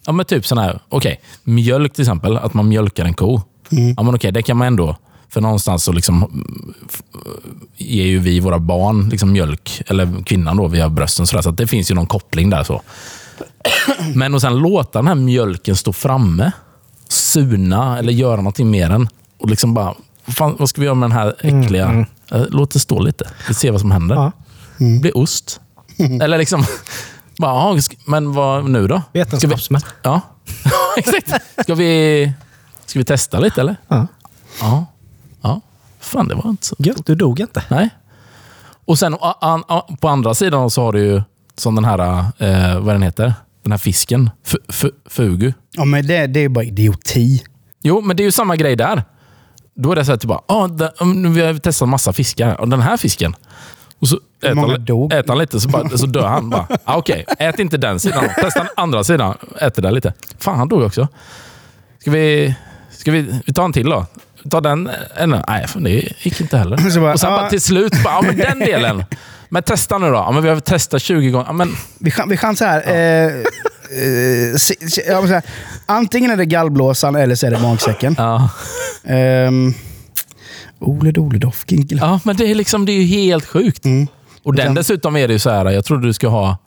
Ja, men typ sån här, okej, mjölk till exempel, att man mjölkar en ko. Ja, men okej, det kan man ändå, för någonstans så liksom mm, ger ju vi våra barn liksom mjölk, eller kvinnan då via brösten. Så, där, så att det finns ju någon koppling där. så. Men att sen låta den här mjölken stå framme, suna eller göra någonting med den. Och liksom bara, fan, vad ska vi göra med den här äckliga... Eh, Låt det stå lite. Vi ser vad som händer. Ja. Det blir ost. Eller liksom... Bara, men vad nu då? Vetenskapsmän. ja, exakt. Ska vi, ska vi testa lite eller? Ja. Ja. ja. Fan, det var inte så... Gött, du dog inte. Nej. Och sen på andra sidan så har du ju som den här, eh, vad den heter, den här fisken. F- f- fugu. Ja, men det, det är bara idioti. Jo, men det är ju samma grej där. Då är det så här typ bara, ah, nu vi har testat massa fiskar. Och den här fisken. Och så äter han, äter han lite så, bara, så dör han bara. Ah, Okej, ät inte den sidan. Testa den andra sidan. Äter den lite. Fan, han dog också. Ska vi, ska vi, vi tar en till då? Ta den? Eller? Nej, fan, det gick inte heller. Så bara, och sen ah. bara till slut, bara, ja, men den delen. Men testa nu då. Ja, men vi har testat 20 gånger. Ja, men, Vi, chan- vi chansar här. Eh, eh, vill säga, antingen är det gallblåsan eller så är det magsäcken. ja. Um, Ole Dole Dofkin. Ja, men det är, liksom, det är ju helt sjukt. Mm. Och den dessutom är det ju så här, jag tror du ska ha,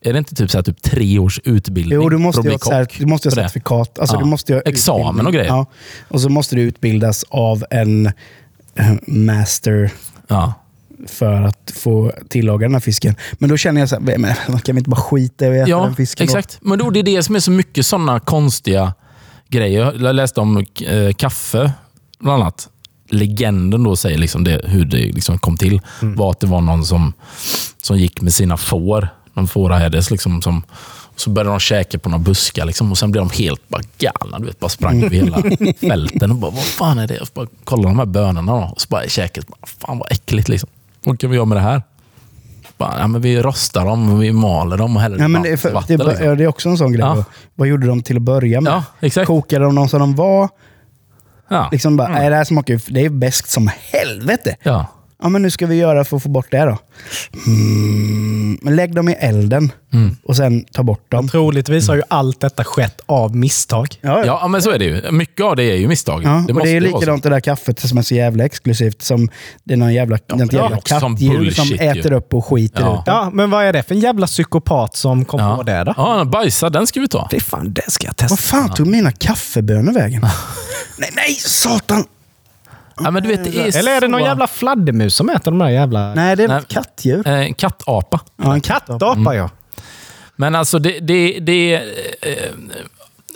är det inte typ så här, typ tre års utbildning Jo, du måste ju ha, kock? du måste ha certifikat. Alltså, Ja. du måste ha Examen utbildning. och grejer. Ja. Och så måste du utbildas av en eh, master Ja. För att få tillaga den här fisken. Men då känner jag så här, men, kan vi inte bara skita i att äta Ja, den fisken? då? exakt. Men då, det är det som är så mycket sådana konstiga grejer. Jag läste om eh, kaffe, bland annat. Legenden då säger liksom det, hur det liksom kom till. Mm. var att det var någon som, som gick med sina får. Någon fåraherders. Liksom, som, så började de käka på några buskar liksom, och sen blev de helt bara galna. Du vet, bara sprang över hela fälten och bara, vad fan är det? Och så bara kollade de här bönorna då, och så bara käkade. Bara, fan vad äckligt. Liksom. Vad kan vi göra med det här? Bara, ja, men vi rostar dem, vi maler dem och häller Ja, men det, är för, vatten. det, liksom. det är också en sån grej. Ja. Vad gjorde de till att börja med? Ja, exakt. Kokade de dem som de var? Ja. Liksom bara, nej, det här smakar ju, det är bäst som helvete. Ja. Ja, men nu ska vi göra för att få bort det då. Mm, men lägg dem i elden Mm. och sen ta bort dem. Troligtvis har ju allt detta skett av misstag. Ja, ja, men så är det ju. Mycket av det är ju misstag. Ja, och det är ju likadant det där kaffet som är så jävla exklusivt. Som det är någon jävla, ja, det är jävla också som kattdjur som bullshit ju. äter upp och skiter Ja. ut. Ja, men vad är det för en jävla psykopat som kom Ja. på det då? Ja, bajsa, den ska vi ta. Det fan, det ska jag testa. Vad fan tog mina kaffebönor vägen? nej, nej, satan! Ja, men du vet, det är Eller är det någon så- jävla fladdermus som äter de där jävla... Nej, det är Nej. ett kattdjur. Eh, kattapa. Ja, en Kattapa ja. Men alltså det... det, det eh,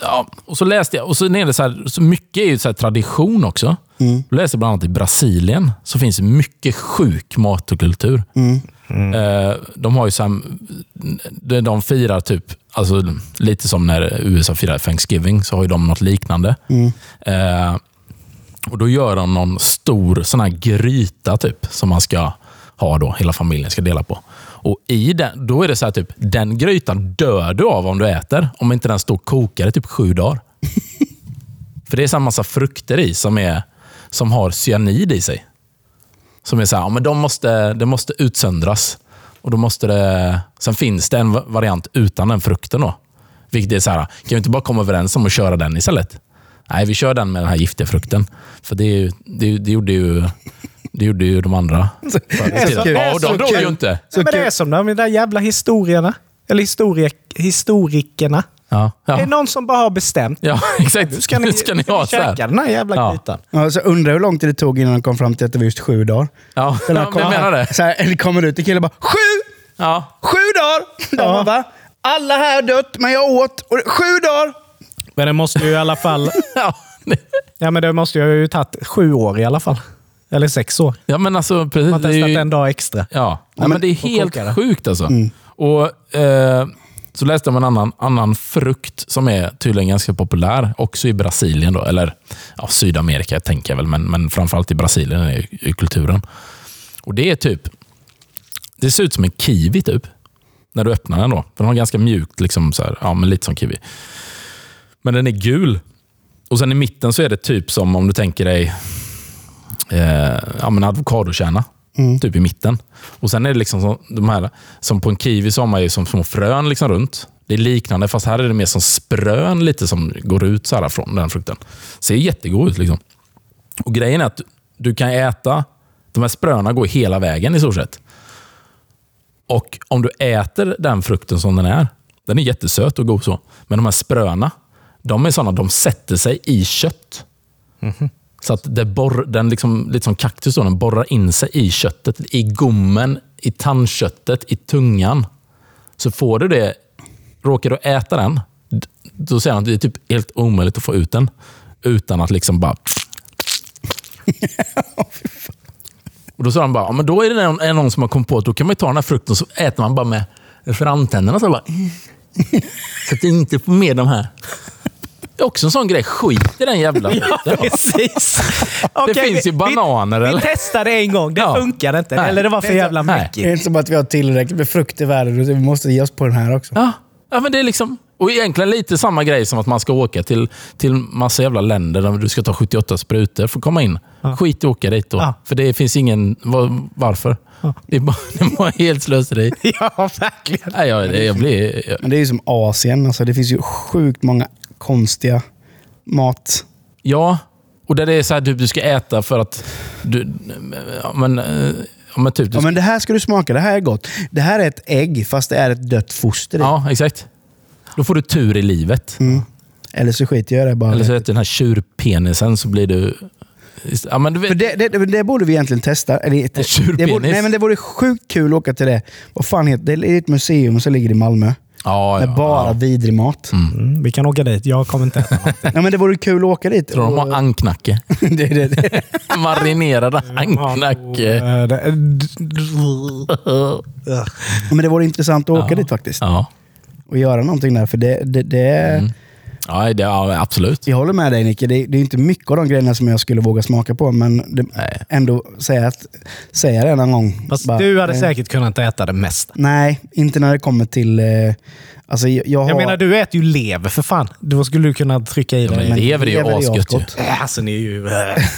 ja, och så läste jag, och så är det så, här, så mycket är ju så här tradition också. Mm. Jag läste bland annat i Brasilien, så finns det mycket sjuk mat och kultur. Mm. Eh, de har ju så här, de, de firar typ, alltså lite som när USA firar Thanksgiving, så har ju de något liknande. Mm. Eh, och Då gör de någon stor sån här gryta typ, som man ska ha då, hela familjen ska dela på. Och i den, Då är det så här typ, den grytan dör du av om du äter, om inte den står och kokar i typ sju dagar. För det är så här massa frukter i som, är, som har cyanid i sig. Som är så här, ja, men de måste, det måste utsöndras. Och då måste det, sen finns det en va- variant utan den frukten. Då. Vilket är så här, kan vi inte bara komma överens om att köra den istället? Nej, vi kör den med den här giftiga frukten. För det, är ju- det, det, gjorde, ju, det gjorde ju de andra. så. Ja, och de kul. ju inte. Så men det är som de där jävla historierna. Eller historie, historikerna. Ja, Det är ja. någon som bara har bestämt. ja exakt. Nu ska ni, Nu ska ni ha så käka här. den här jävla Ja. grytan. Ja, så undrar hur lång tid det tog innan de kom fram till att det var just sju dagar. Ja, Så ja men jag kom- menar det. Så här, eller kommer ut en kille och bara Sju! Ja. Sju dagar! De bara? Alla här dött, men jag åt. Och sju dagar! Men det måste ju i alla fall... Ja. Men det måste ju ha tagit sju år i alla fall. Eller sex år. ja, men alltså precis. Man har testat ju- en dag extra. Ja, Nej, men- det är helt koka det. sjukt alltså. Och, eh, Så läste jag om en annan, annan frukt som är tydligen ganska populär, också i Brasilien. Då, eller ja, Sydamerika tänker jag väl, men, men framförallt i Brasilien är i kulturen. Och Det är typ, det ser ut som en kiwi typ. När du öppnar den då. För den har ganska mjukt, liksom så här, ja, men lite som kiwi. Men den är gul. Och sen i mitten så är det typ som om du tänker dig eh, ja, men avokadokärna. Typ i mitten. Och Sen är det liksom som, de här, som på en kiwi så har man ju som små frön liksom runt. Det är liknande, fast här är det mer som sprön lite som går ut så här från den frukten. Ser jättegod ut. Liksom. Och Grejen är att du kan äta, de här spröna går hela vägen i stort sett. Och om du äter den frukten som den är, den är jättesöt och god så. Men de här spröna, de är sådana, de sätter sig i kött. Så att det borr, den liksom, lite som kaktus, då, den borrar in sig i köttet, i gommen, i tandköttet, i tungan. Så får du det, råkar du äta den, då säger han att det är typ helt omöjligt att få ut den. Utan att liksom bara... Och Då sa han bara, ja, men då är det någon, är någon som har kommit på att då kan man ju ta den här frukten och så äter man bara med framtänderna. Så bara, så att du inte får med de här. Det är också en sån grej. Skit i den jävla Ja, precis. Det finns ju vi- bananer, vi, eller? Vi testade en gång. Det Ja. funkade inte. Nej. Eller det var för Det jävla nej. Det är inte som att vi har tillräckligt med frukt i världen. Vi måste ge oss på den här också. Ja. ja, men det är liksom... Och egentligen lite samma grej som att man ska åka till, till massa jävla länder där du ska ta 78 sprutor för att komma in. Skit i att åka dit då. Ja. För det finns ingen... Var, varför? Det är bara, det är bara helt slöseri. Ja, verkligen. Nej, jag, jag blir... Jag, Men det är ju som Asien. Alltså, det finns ju sjukt många konstiga mat. ja, och där det är så här, du, du ska äta för att... Du, ja, men, eh, ja, men typ... Du, Ja, men det här ska du smaka. Det här är gott. Det här är ett ägg fast det är ett dött foster ja, exakt. Då får du tur i livet. Mm. Eller så skiter jag i det bara. Eller så äter den här tjurpenisen så blir du... Ja, men du vet, För det, det, det borde vi egentligen testa. Eller, det, borde, nej, men det vore sjukt kul att åka till det. Vad fan heter det? Det är ett museum som ligger i Malmö. Ja, Med ja, bara ja. vidrig mat. Mm, vi kan åka dit. Jag kommer inte äta något. Ja, men det vore kul att åka dit. Tror de har anknacke? det, det, det. Marinerade anknacke. Eh, Men det vore intressant att åka Ja. dit faktiskt. Ja. Och göra någonting där. För det, det, det är... Mm. Ja, det, ja, absolut. Jag håller med dig Nicke. Det, det är inte mycket av de grejerna som jag skulle våga smaka på. Men det, ändå säga, att, säga det någon gång. Fast Bara, du hade eh, säkert kunnat äta det mesta. Nej, inte när det kommer till... Eh, alltså jag, jag har, Jag menar, du äter ju lever för fan. Då skulle du kunna trycka i Ja, dig. lever är ju asgött ju. Äh, Alltså, ni är ju... äh.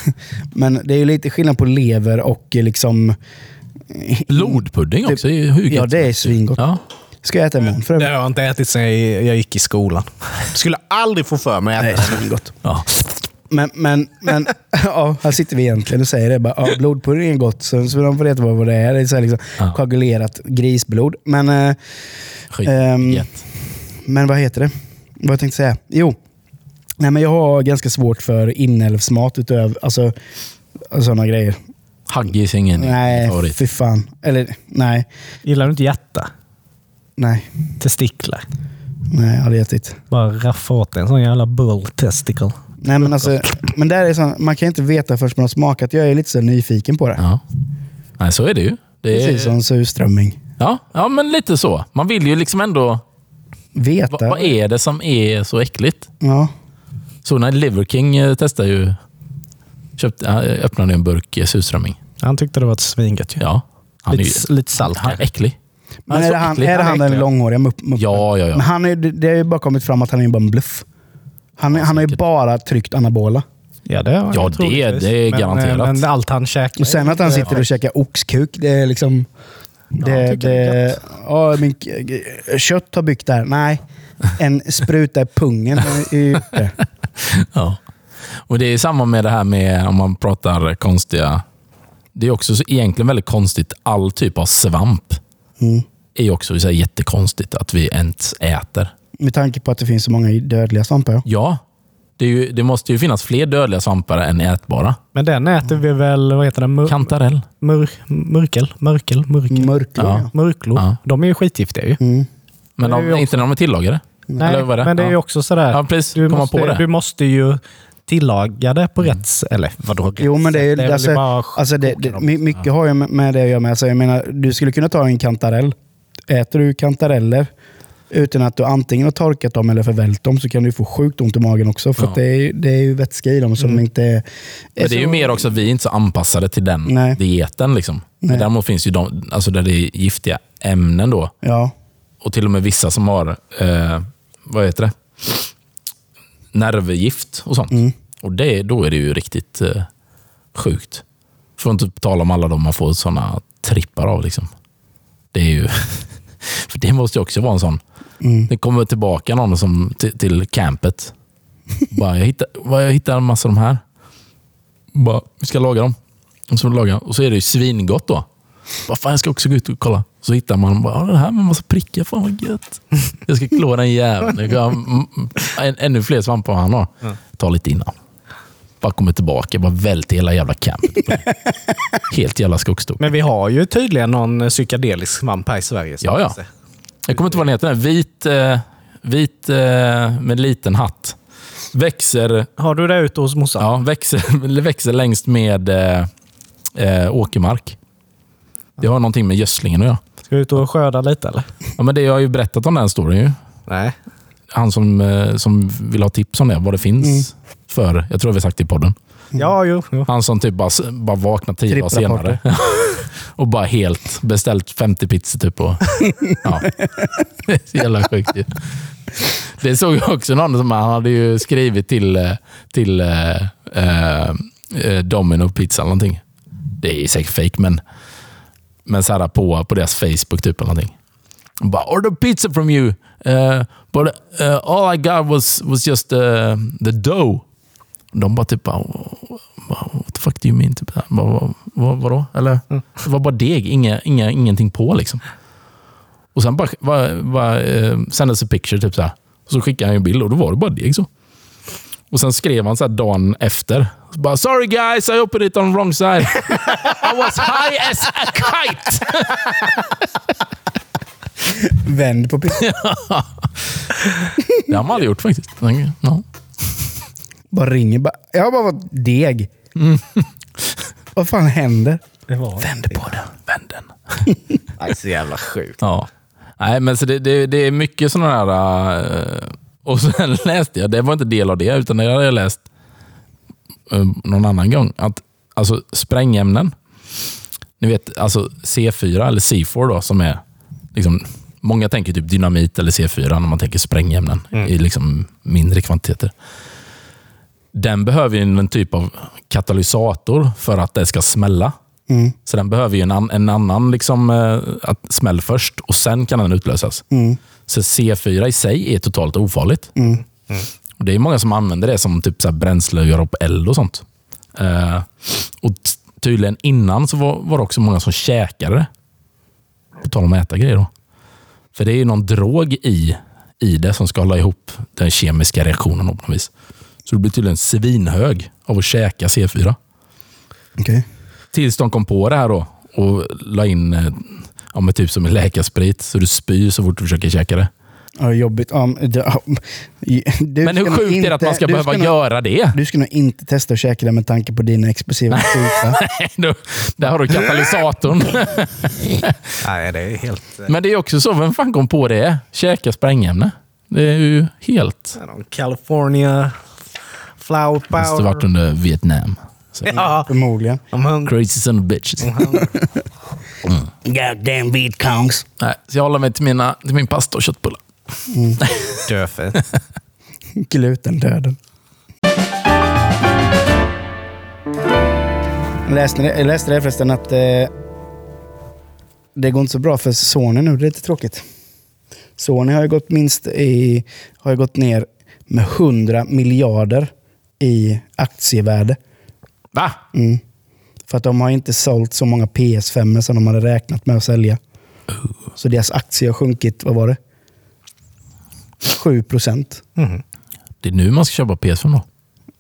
Men det är ju lite skillnad på lever och eh, liksom... Blodpudding också är ju hur Ja, det är svingott. Ja. Ska jag äta imorgon för Det har jag inte ätit sedan jag gick i skolan. Skulle aldrig få för mig att Nej, äta det. svingott. Ja. Men, men, men ja, här sitter vi egentligen och säger det. Bara, ja, blodpudding är gott, så, så de får veta vad, det är. Det är så liksom, Ja. koagulerat grisblod. Men, eh. Ehm, men vad heter det? Vad jag tänkte säga? Jo, nej, men jag har ganska svårt för inälvsmat utöver alltså, sådana grejer. Haggis är ingen Nej, favorit. fy fan. Eller nej, Gillar du inte hjärta? Nej, Testiklar? nej, aldrig ätit. Bara raffa åt en sån jävla bull testicle. Nej, men alltså, men där är sån, man kan inte veta först man har smakat. Jag är lite så nyfiken på det. Ja. Nej, så är det ju. Det är, Precis som surströmming. ja, ja, men lite så. Man vill ju liksom ändå... Veta. Vad, vad är det som är så äckligt? Ja. Så när Liver King eh, testade ju... Köpte, han öppnade en burk eh, surströmming. Han tyckte det var ett svingött ju. Ja. Han är, ju, Lite, lite salt han är äcklig. Men Han är det han, äcklig. är det Han han den långhåriga mupp, muppen? Ja, ja, ja. Men han är, det, det har ju bara kommit fram att han är bara en bluff. Han, är- han har ju bara tryckt anabola. Ja, det, har Ja, det- troligtvis. det är men, garanterat. Men allt han käkar... Och sen att han sitter och käkar oxkuk, det är liksom... Det, tycker det är det, ja, min, kött har byggt där. Nej, en spruta i pungen är det. Ja. Och Det är samma med det här med om man pratar konstiga... Det är också så egentligen väldigt konstigt. All typ av svamp Mm. är ju också så här jättekonstigt att vi ens äter. Med tanke på att det finns så många dödliga svampar. ja. Det, är ju, det måste ju finnas fler dödliga svampar än ätbara. Men den äter vi väl, vad heter den? Mur, Kantarell. mur, murkel? Mörkel? Murkel? Mörklor, Ja. Murklor. Ja. De är ju skitgiftiga ju. Mm. Men de, ju också- inte när de är tillagade. Nej, Eller vad är det? men det är ju också sådär. Ja, precis. Du måste, det? du måste ju tillaga det på rätt sätt. Eller vadå rätt Jo, men det är ju... sätt? väl alltså, bara alltså det, det, mycket har ju med- det att göra med. Alltså, jag menar, du skulle kunna ta en kantarell. Äter du kantareller utan att du antingen har torkat dem eller förvält dem så kan du få sjukt ont i magen också. För Ja. att det, är, det är ju vätska i dem som inte är... Men det är ju så- mer också att vi är inte så anpassade till den Nej. dieten. Liksom. Men Nej. däremot finns ju de, alltså där det är giftiga ämnen då. Ja, Och till och med vissa som har, eh, vad heter det? Nervgift och sånt. Mm. Och det, då är det ju riktigt eh, sjukt. För att inte tala om alla de man får såna trippar av. Liksom. Det är ju... För det måste ju också vara en sån. Mm. Det kommer tillbaka någon som, till, till campet. Bara, jag, hittar, bara, jag hittar en massa av de här. Bara, vi ska laga dem. Och så, laga. och så är det ju svingott då. Bara, fan, jag ska också gå ut och kolla. Så hittar man bara, "Ja, det här med massa prickar, fan vad gött. Jag ska klå den jäveln. En, ännu fler svampar han har. Ta lite innan. Bara kommer tillbaka, bara vält hela jävla campet. Helt jävla skogstok. Men vi har ju tydligen någon psykedelisk svamp här i Sverige. Ja, ja. Jag kommer inte vad den heter. Vit, eh, vit eh, med liten hatt. Växer, Har du det ute hos morsan? ja, växer, växer längst med eh, eh, åkermark. Det har någonting med gödslingen att göra. Ska du ut och skörda lite eller? Ja, men det, jag har ju berättat om den storyn. Ju. Nej. Han som, som vill ha tips om det, vad det finns för. Jag tror vi sagt det i podden. Ja, jo. jo. Han som typ bara, bara vaknar tio dagar senare. och bara helt beställt 50 pizzor typ. Och, ja. Det är så jävla sjukt ju. Det såg jag också någon som han hade ju skrivit till, eh, till eh, eh, eh, Domino Pizza eller någonting. Det är säkert fake men, men så här på, på deras Facebook typ eller någonting. Bara, order pizza from you. Uh, but uh, all I got was, was just uh, the dough. De bara typ, bara, what the fuck do you mean? Typ, vad, vad, vad, vadå? Eller, Det var bara deg, inga, inga, ingenting på liksom. Och sen bara, bara, bara eh, sändes en picture, typ så här. Så skickade han en bild och då var det bara deg så. Och sen skrev han så dagen efter. Bara, Sorry guys, I opened it on the wrong side. I was high as a kite. vänd på pizzan. Det har man aldrig gjort faktiskt. Ja. Bara ringer. Bara, jag har bara fått deg. Vad fan händer? Det var Vänd på den. Vänd den. Nej, så jävla sjukt. Ja. Nej, men så det, det, det är mycket sådana här... eh, och sen läste jag, det var inte del av det, utan det hade jag läst eh, någon annan gång. Att alltså sprängämnen, ni vet alltså C4 eller C4 då, som är liksom, Många tänker typ dynamit eller C4 när man tänker sprängämnen i liksom mindre kvantiteter. Den behöver ju en typ av katalysator för att det ska smälla. Mm. Så den behöver ju en, an, en annan liksom, eh, att smäll först och sen kan den utlösas. Mm. Så C4 i sig är totalt ofarligt. Mm. Och Det är många som använder det som typ så här bränsle att göra upp eld och sånt. Eh, och tydligen innan så var, var det också många som käkade det. På tal om att äta grejer då. För det är ju någon drog i, i det som ska hålla ihop den kemiska reaktionen på något vis. Så du blir tydligen svinhög av att käka C4. Okej. Tills de kom på det här då och la in eh, ja, men typ som en läkarsprit så du spyr så fort du försöker käka det. Ja, jobbigt. Ja, men det- ja, du Men hur ska nog sjukt är det att man ska behöva nog- göra det? Du ska nog inte testa att käka det med tanke på dina explosiva. Då- Där har du katalysatorn. Nej, det är helt... eh, Men det är också så, vem fan kom på det? Käka sprängämne. Det är ju helt... någon California flower Det måste power. varit under Vietnam. Så. Ja, Förmodligen. I'm hungry. Crazy son of bitches. I'm hungry. Goddamn Vietcongs. Nej, så jag håller mig till, mina, till min pasta och köttbullar. Döfe. Glutendöden. Jag läste, det- jag läste det förresten att eh, det går inte så bra för Sony nu. Det är lite tråkigt. Sony har ju gått minst i, har ju gått ner med 100 miljarder i aktievärde. Va? Mm. För att de har inte sålt så många PS5 som de hade räknat med att sälja. Så deras aktie har sjunkit, vad var det? 7 procent. Mhm. Det är nu man ska köpa PS5 då.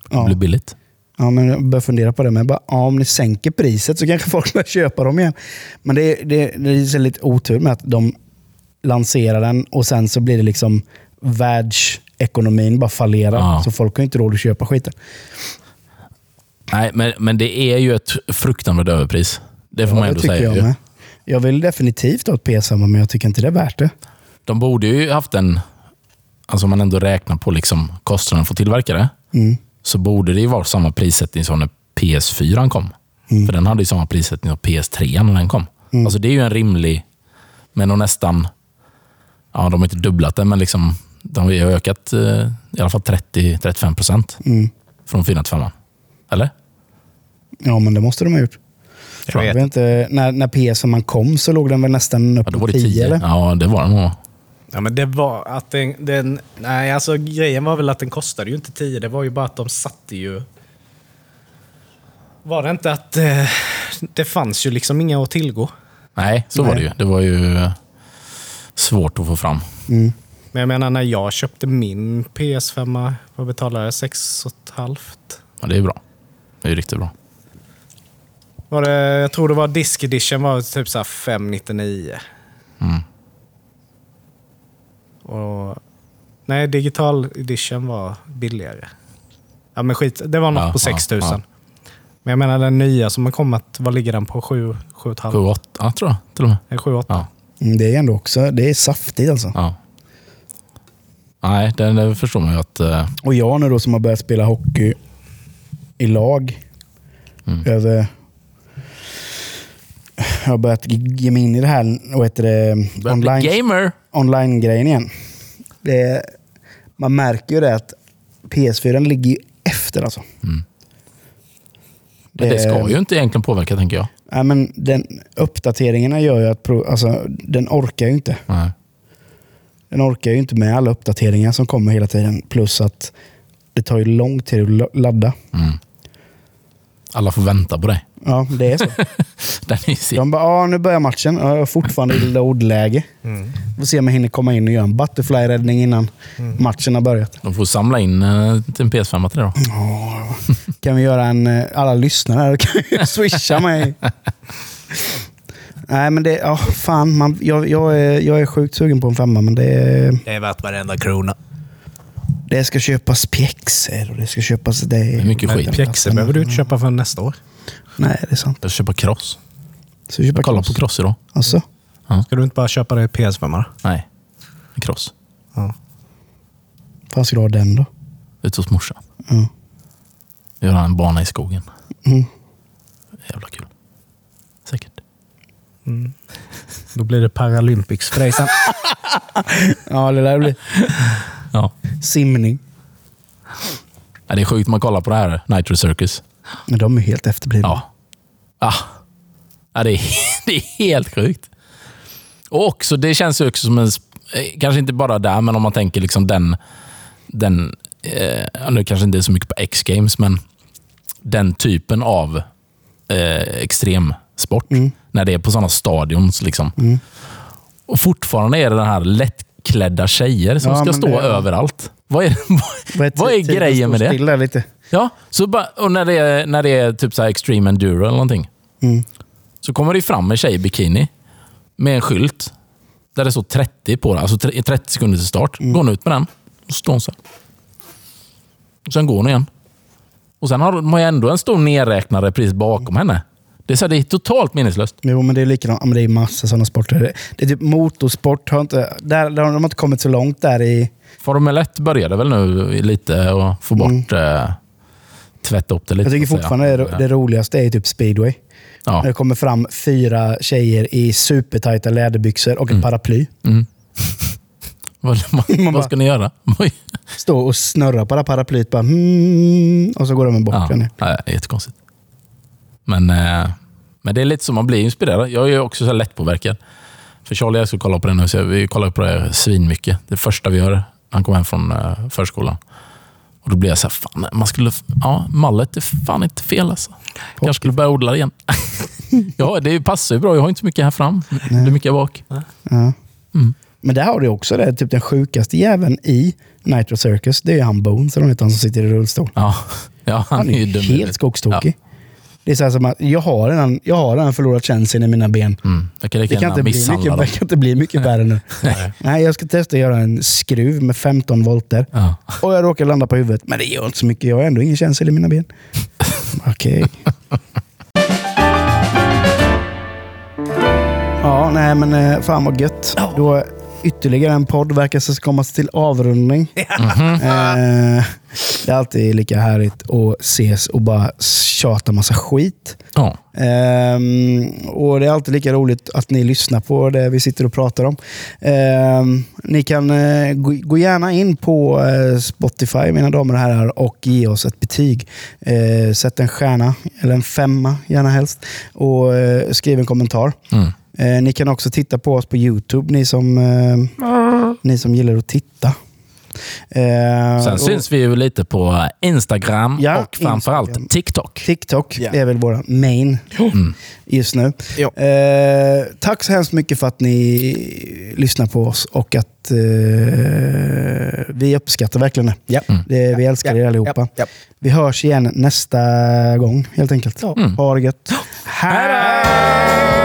Det Ja. blir billigt. Ja, men jag börjar fundera på det. Men jag bara, ja, om ni sänker priset så kanske folk börjar köpa dem igen. Men det, det, det är lite otur med att de lanserar den och sen så blir det liksom världsekonomin bara fallerar. Ja. Så folk har inte råd att köpa skiten. Nej, men, men det är ju ett fruktansvärt överpris. Det får man det ändå säga. jag med. Jag vill definitivt ha ett PS5 men jag tycker inte det är värt det. De borde ju haft en... Alltså om man ändå räknar på liksom kostnaden för att tillverka det, Mm. så borde det ju vara samma prissättning som när PS4 kom. Mm. För den hade ju samma prissättning som PS3 när den kom. Alltså det är ju en rimlig, men de nästan... Ja, de har inte dubblat det, men liksom, de har ökat eh, i alla fall 30-35 procent Mm. från 4 till 5. Eller? Ja, men det måste de ha gjort. Jag Jag vet. inte, när, när PS5 kom så låg den väl nästan upp Ja, då på var det 10 10. eller? Ja, det var den nog. Ja, men det var att den, den... Nej, alltså grejen var väl att den kostade ju inte 10. Det var ju bara att de satte ju... Var det inte att eh, det fanns ju liksom inga att tillgå? Nej, så var Nej. det ju. Det var ju eh, svårt att få fram. Mm. Men jag menar, när jag köpte min PS5, vad betalade jag? 6 och ett halvt? Ja, det är bra. Det är riktigt bra. Var det, jag tror det var Disc Edition var typ så här 599. Mm. Och, nej, Digital Edition var billigare. Ja, men skit. Det var något Ja, på ja, 6000. ja. Men jag menar den nya som har kommit, vad ligger den på? 7, 7,5? 7, 8 ja, tror jag till och med. Eller 7, 8? Ja. Mm, Det är ändå också, det är saftigt alltså. ja. Nej, det, det förstår man ju att... eh, Och jag nu då som har börjat spela hockey i lag. Mm. Över... Jag har börjat ge mig in i det här vad heter det, börjar bli online, gamer. online-grejen igen. Det, man märker ju det att PS4 ligger ju efter alltså. Men det ska ju inte egentligen påverka, tänker jag. Ja, men den, uppdateringarna gör ju att pro, alltså, den orkar ju inte. Nej. Den orkar ju inte med alla uppdateringar som kommer hela tiden. Plus att det tar ju lång tid att la- ladda. Mm. Alla får vänta på dig. Ja, det är så. Den är. De bara, ja nu börjar matchen. Ja, jag är fortfarande i load-läge. Mm. Får se om jag hinner komma in och göra en butterfly-räddning innan matchen har börjat. De får samla in eh, till en PS5 till det då. Ja, kan vi göra en... eh, Alla lyssnare kan ju swisha mig. Nej men det, ja fan. Man, jag, jag, är, jag är sjukt sugen på en femma men det, Det är värt varenda krona. det ska köpas pjäxor och det ska köpas... Det, Det är mycket Men skit. pjäxor behöver du inte köpa för nästa år. Nej, det är sant. Jag ska köpa cross. Så köpa Jag kollar cross. på cross idag. Alltså, Ska du inte bara köpa det i PS5? då? Nej, en cross. Ja. fan ska du ha den då? Ute hos morsan. Ja. Göra en bana i skogen. Mm. Jävla kul. Då blir det Paralympics för dig sen. Ja, det där blir Ja. simning. Ja, Det är sjukt man kollar på det här Nitro Circus. Men de är helt efterblivna. Ja. Ah. Ja, det, är, det är helt sjukt. Och också, det känns ju också som en... eh, Kanske inte bara där, men om man tänker liksom den... den eh, nu kanske inte är så mycket på X-games, men den typen av eh, extremsport. När det är på sådana stadions. Liksom. Och fortfarande är det den här lättklädda tjejer som Ja, ska stå det- överallt. Vad är, vad, vad är grejen med det? lite. Ja, så bara, och när det är, när det är typ så extreme enduro eller någonting. Mm. Så kommer det fram en tjej i bikini med en skylt där det står 30 på den. Alltså tre- 30 sekunder till start. Mm. Går hon ut med den och står hon så här. Och sen går hon igen. Och sen har man ju ändå en stor nedräknare precis bakom henne. Det är, så här, det är totalt meningslöst. Jo, men det är likadant. Ja, men det är massa sådana sporter. Det, är typ motorsport. Har inte, där, där har de inte kommit så långt där i... Formel 1 började väl nu lite och få bort... Eh, tvätta upp det lite. Mm. Jag tycker fortfarande det, det roligaste är typ speedway. När Ja. det kommer fram fyra tjejer i supertajta läderbyxor och ett paraply. Vad, vad, Man vad ska ni göra? Stå och snurra på det här paraplyet. Bara, hmm, och så går de bort Ja, är jättekonstigt. Men, eh, men det är lite så man blir inspirerad. Jag är ju också så här lättpåverkad. För Charlie och jag ska kolla på det nu, så vi kollar på det svinmycket. Det första vi gör, han kommer hem från eh, förskolan. Och då blir jag så här, fan, man skulle, ja, mallet är fan inte fel alltså. Kanske skulle börja odla det igen. ja, det passar ju bra. Jag har inte så mycket här fram. Det är mycket bak. Ja. Mm. Men där har du också det. Typ den sjukaste jäveln i Nitro Circus. Det är ju han Bones, eller han som sitter i rullstol. Ja, ja han, Han är ju dum. helt skogstokig. Det är så som att jag har redan, jag har redan förlorat känseln i mina ben. Mm. Jag kan lika Det kan, inte bli mycket, det kan inte bli mycket värre nu. Nej, jag ska testa att göra en skruv med 15 volter. Ja. Och jag råkar landa på huvudet. Men det gör inte så mycket. Jag har ändå ingen känsel i mina ben. Okej. Ja, nej men eh, fan vad gött. Då, ytterligare en podd verkar ska komma till avrundning. Eh, det är alltid lika härligt att ses och bara tjata massa skit. Ja. Ehm, och Det är alltid lika roligt att ni lyssnar på det vi sitter och pratar om. Ehm, ni kan eh, gå, gå gärna in på eh, Spotify, mina damer och herrar, och ge oss ett betyg. Eh, sätt en stjärna, eller en femma gärna helst, och eh, skriv en kommentar. Mm. Eh, ni kan också titta på oss på YouTube, ni som, eh, ni som gillar att titta. Eh, Sen och syns vi ju lite på Instagram Ja, och framförallt Instagram. TikTok. TikTok Ja. är väl våra main just nu. Ja. Eh, tack så hemskt mycket för att ni lyssnar på oss och att eh, vi uppskattar verkligen det. Ja. det vi älskar er allihopa. Ja, ja. Vi hörs igen nästa gång helt enkelt. Ja. Ha det gött. Hej!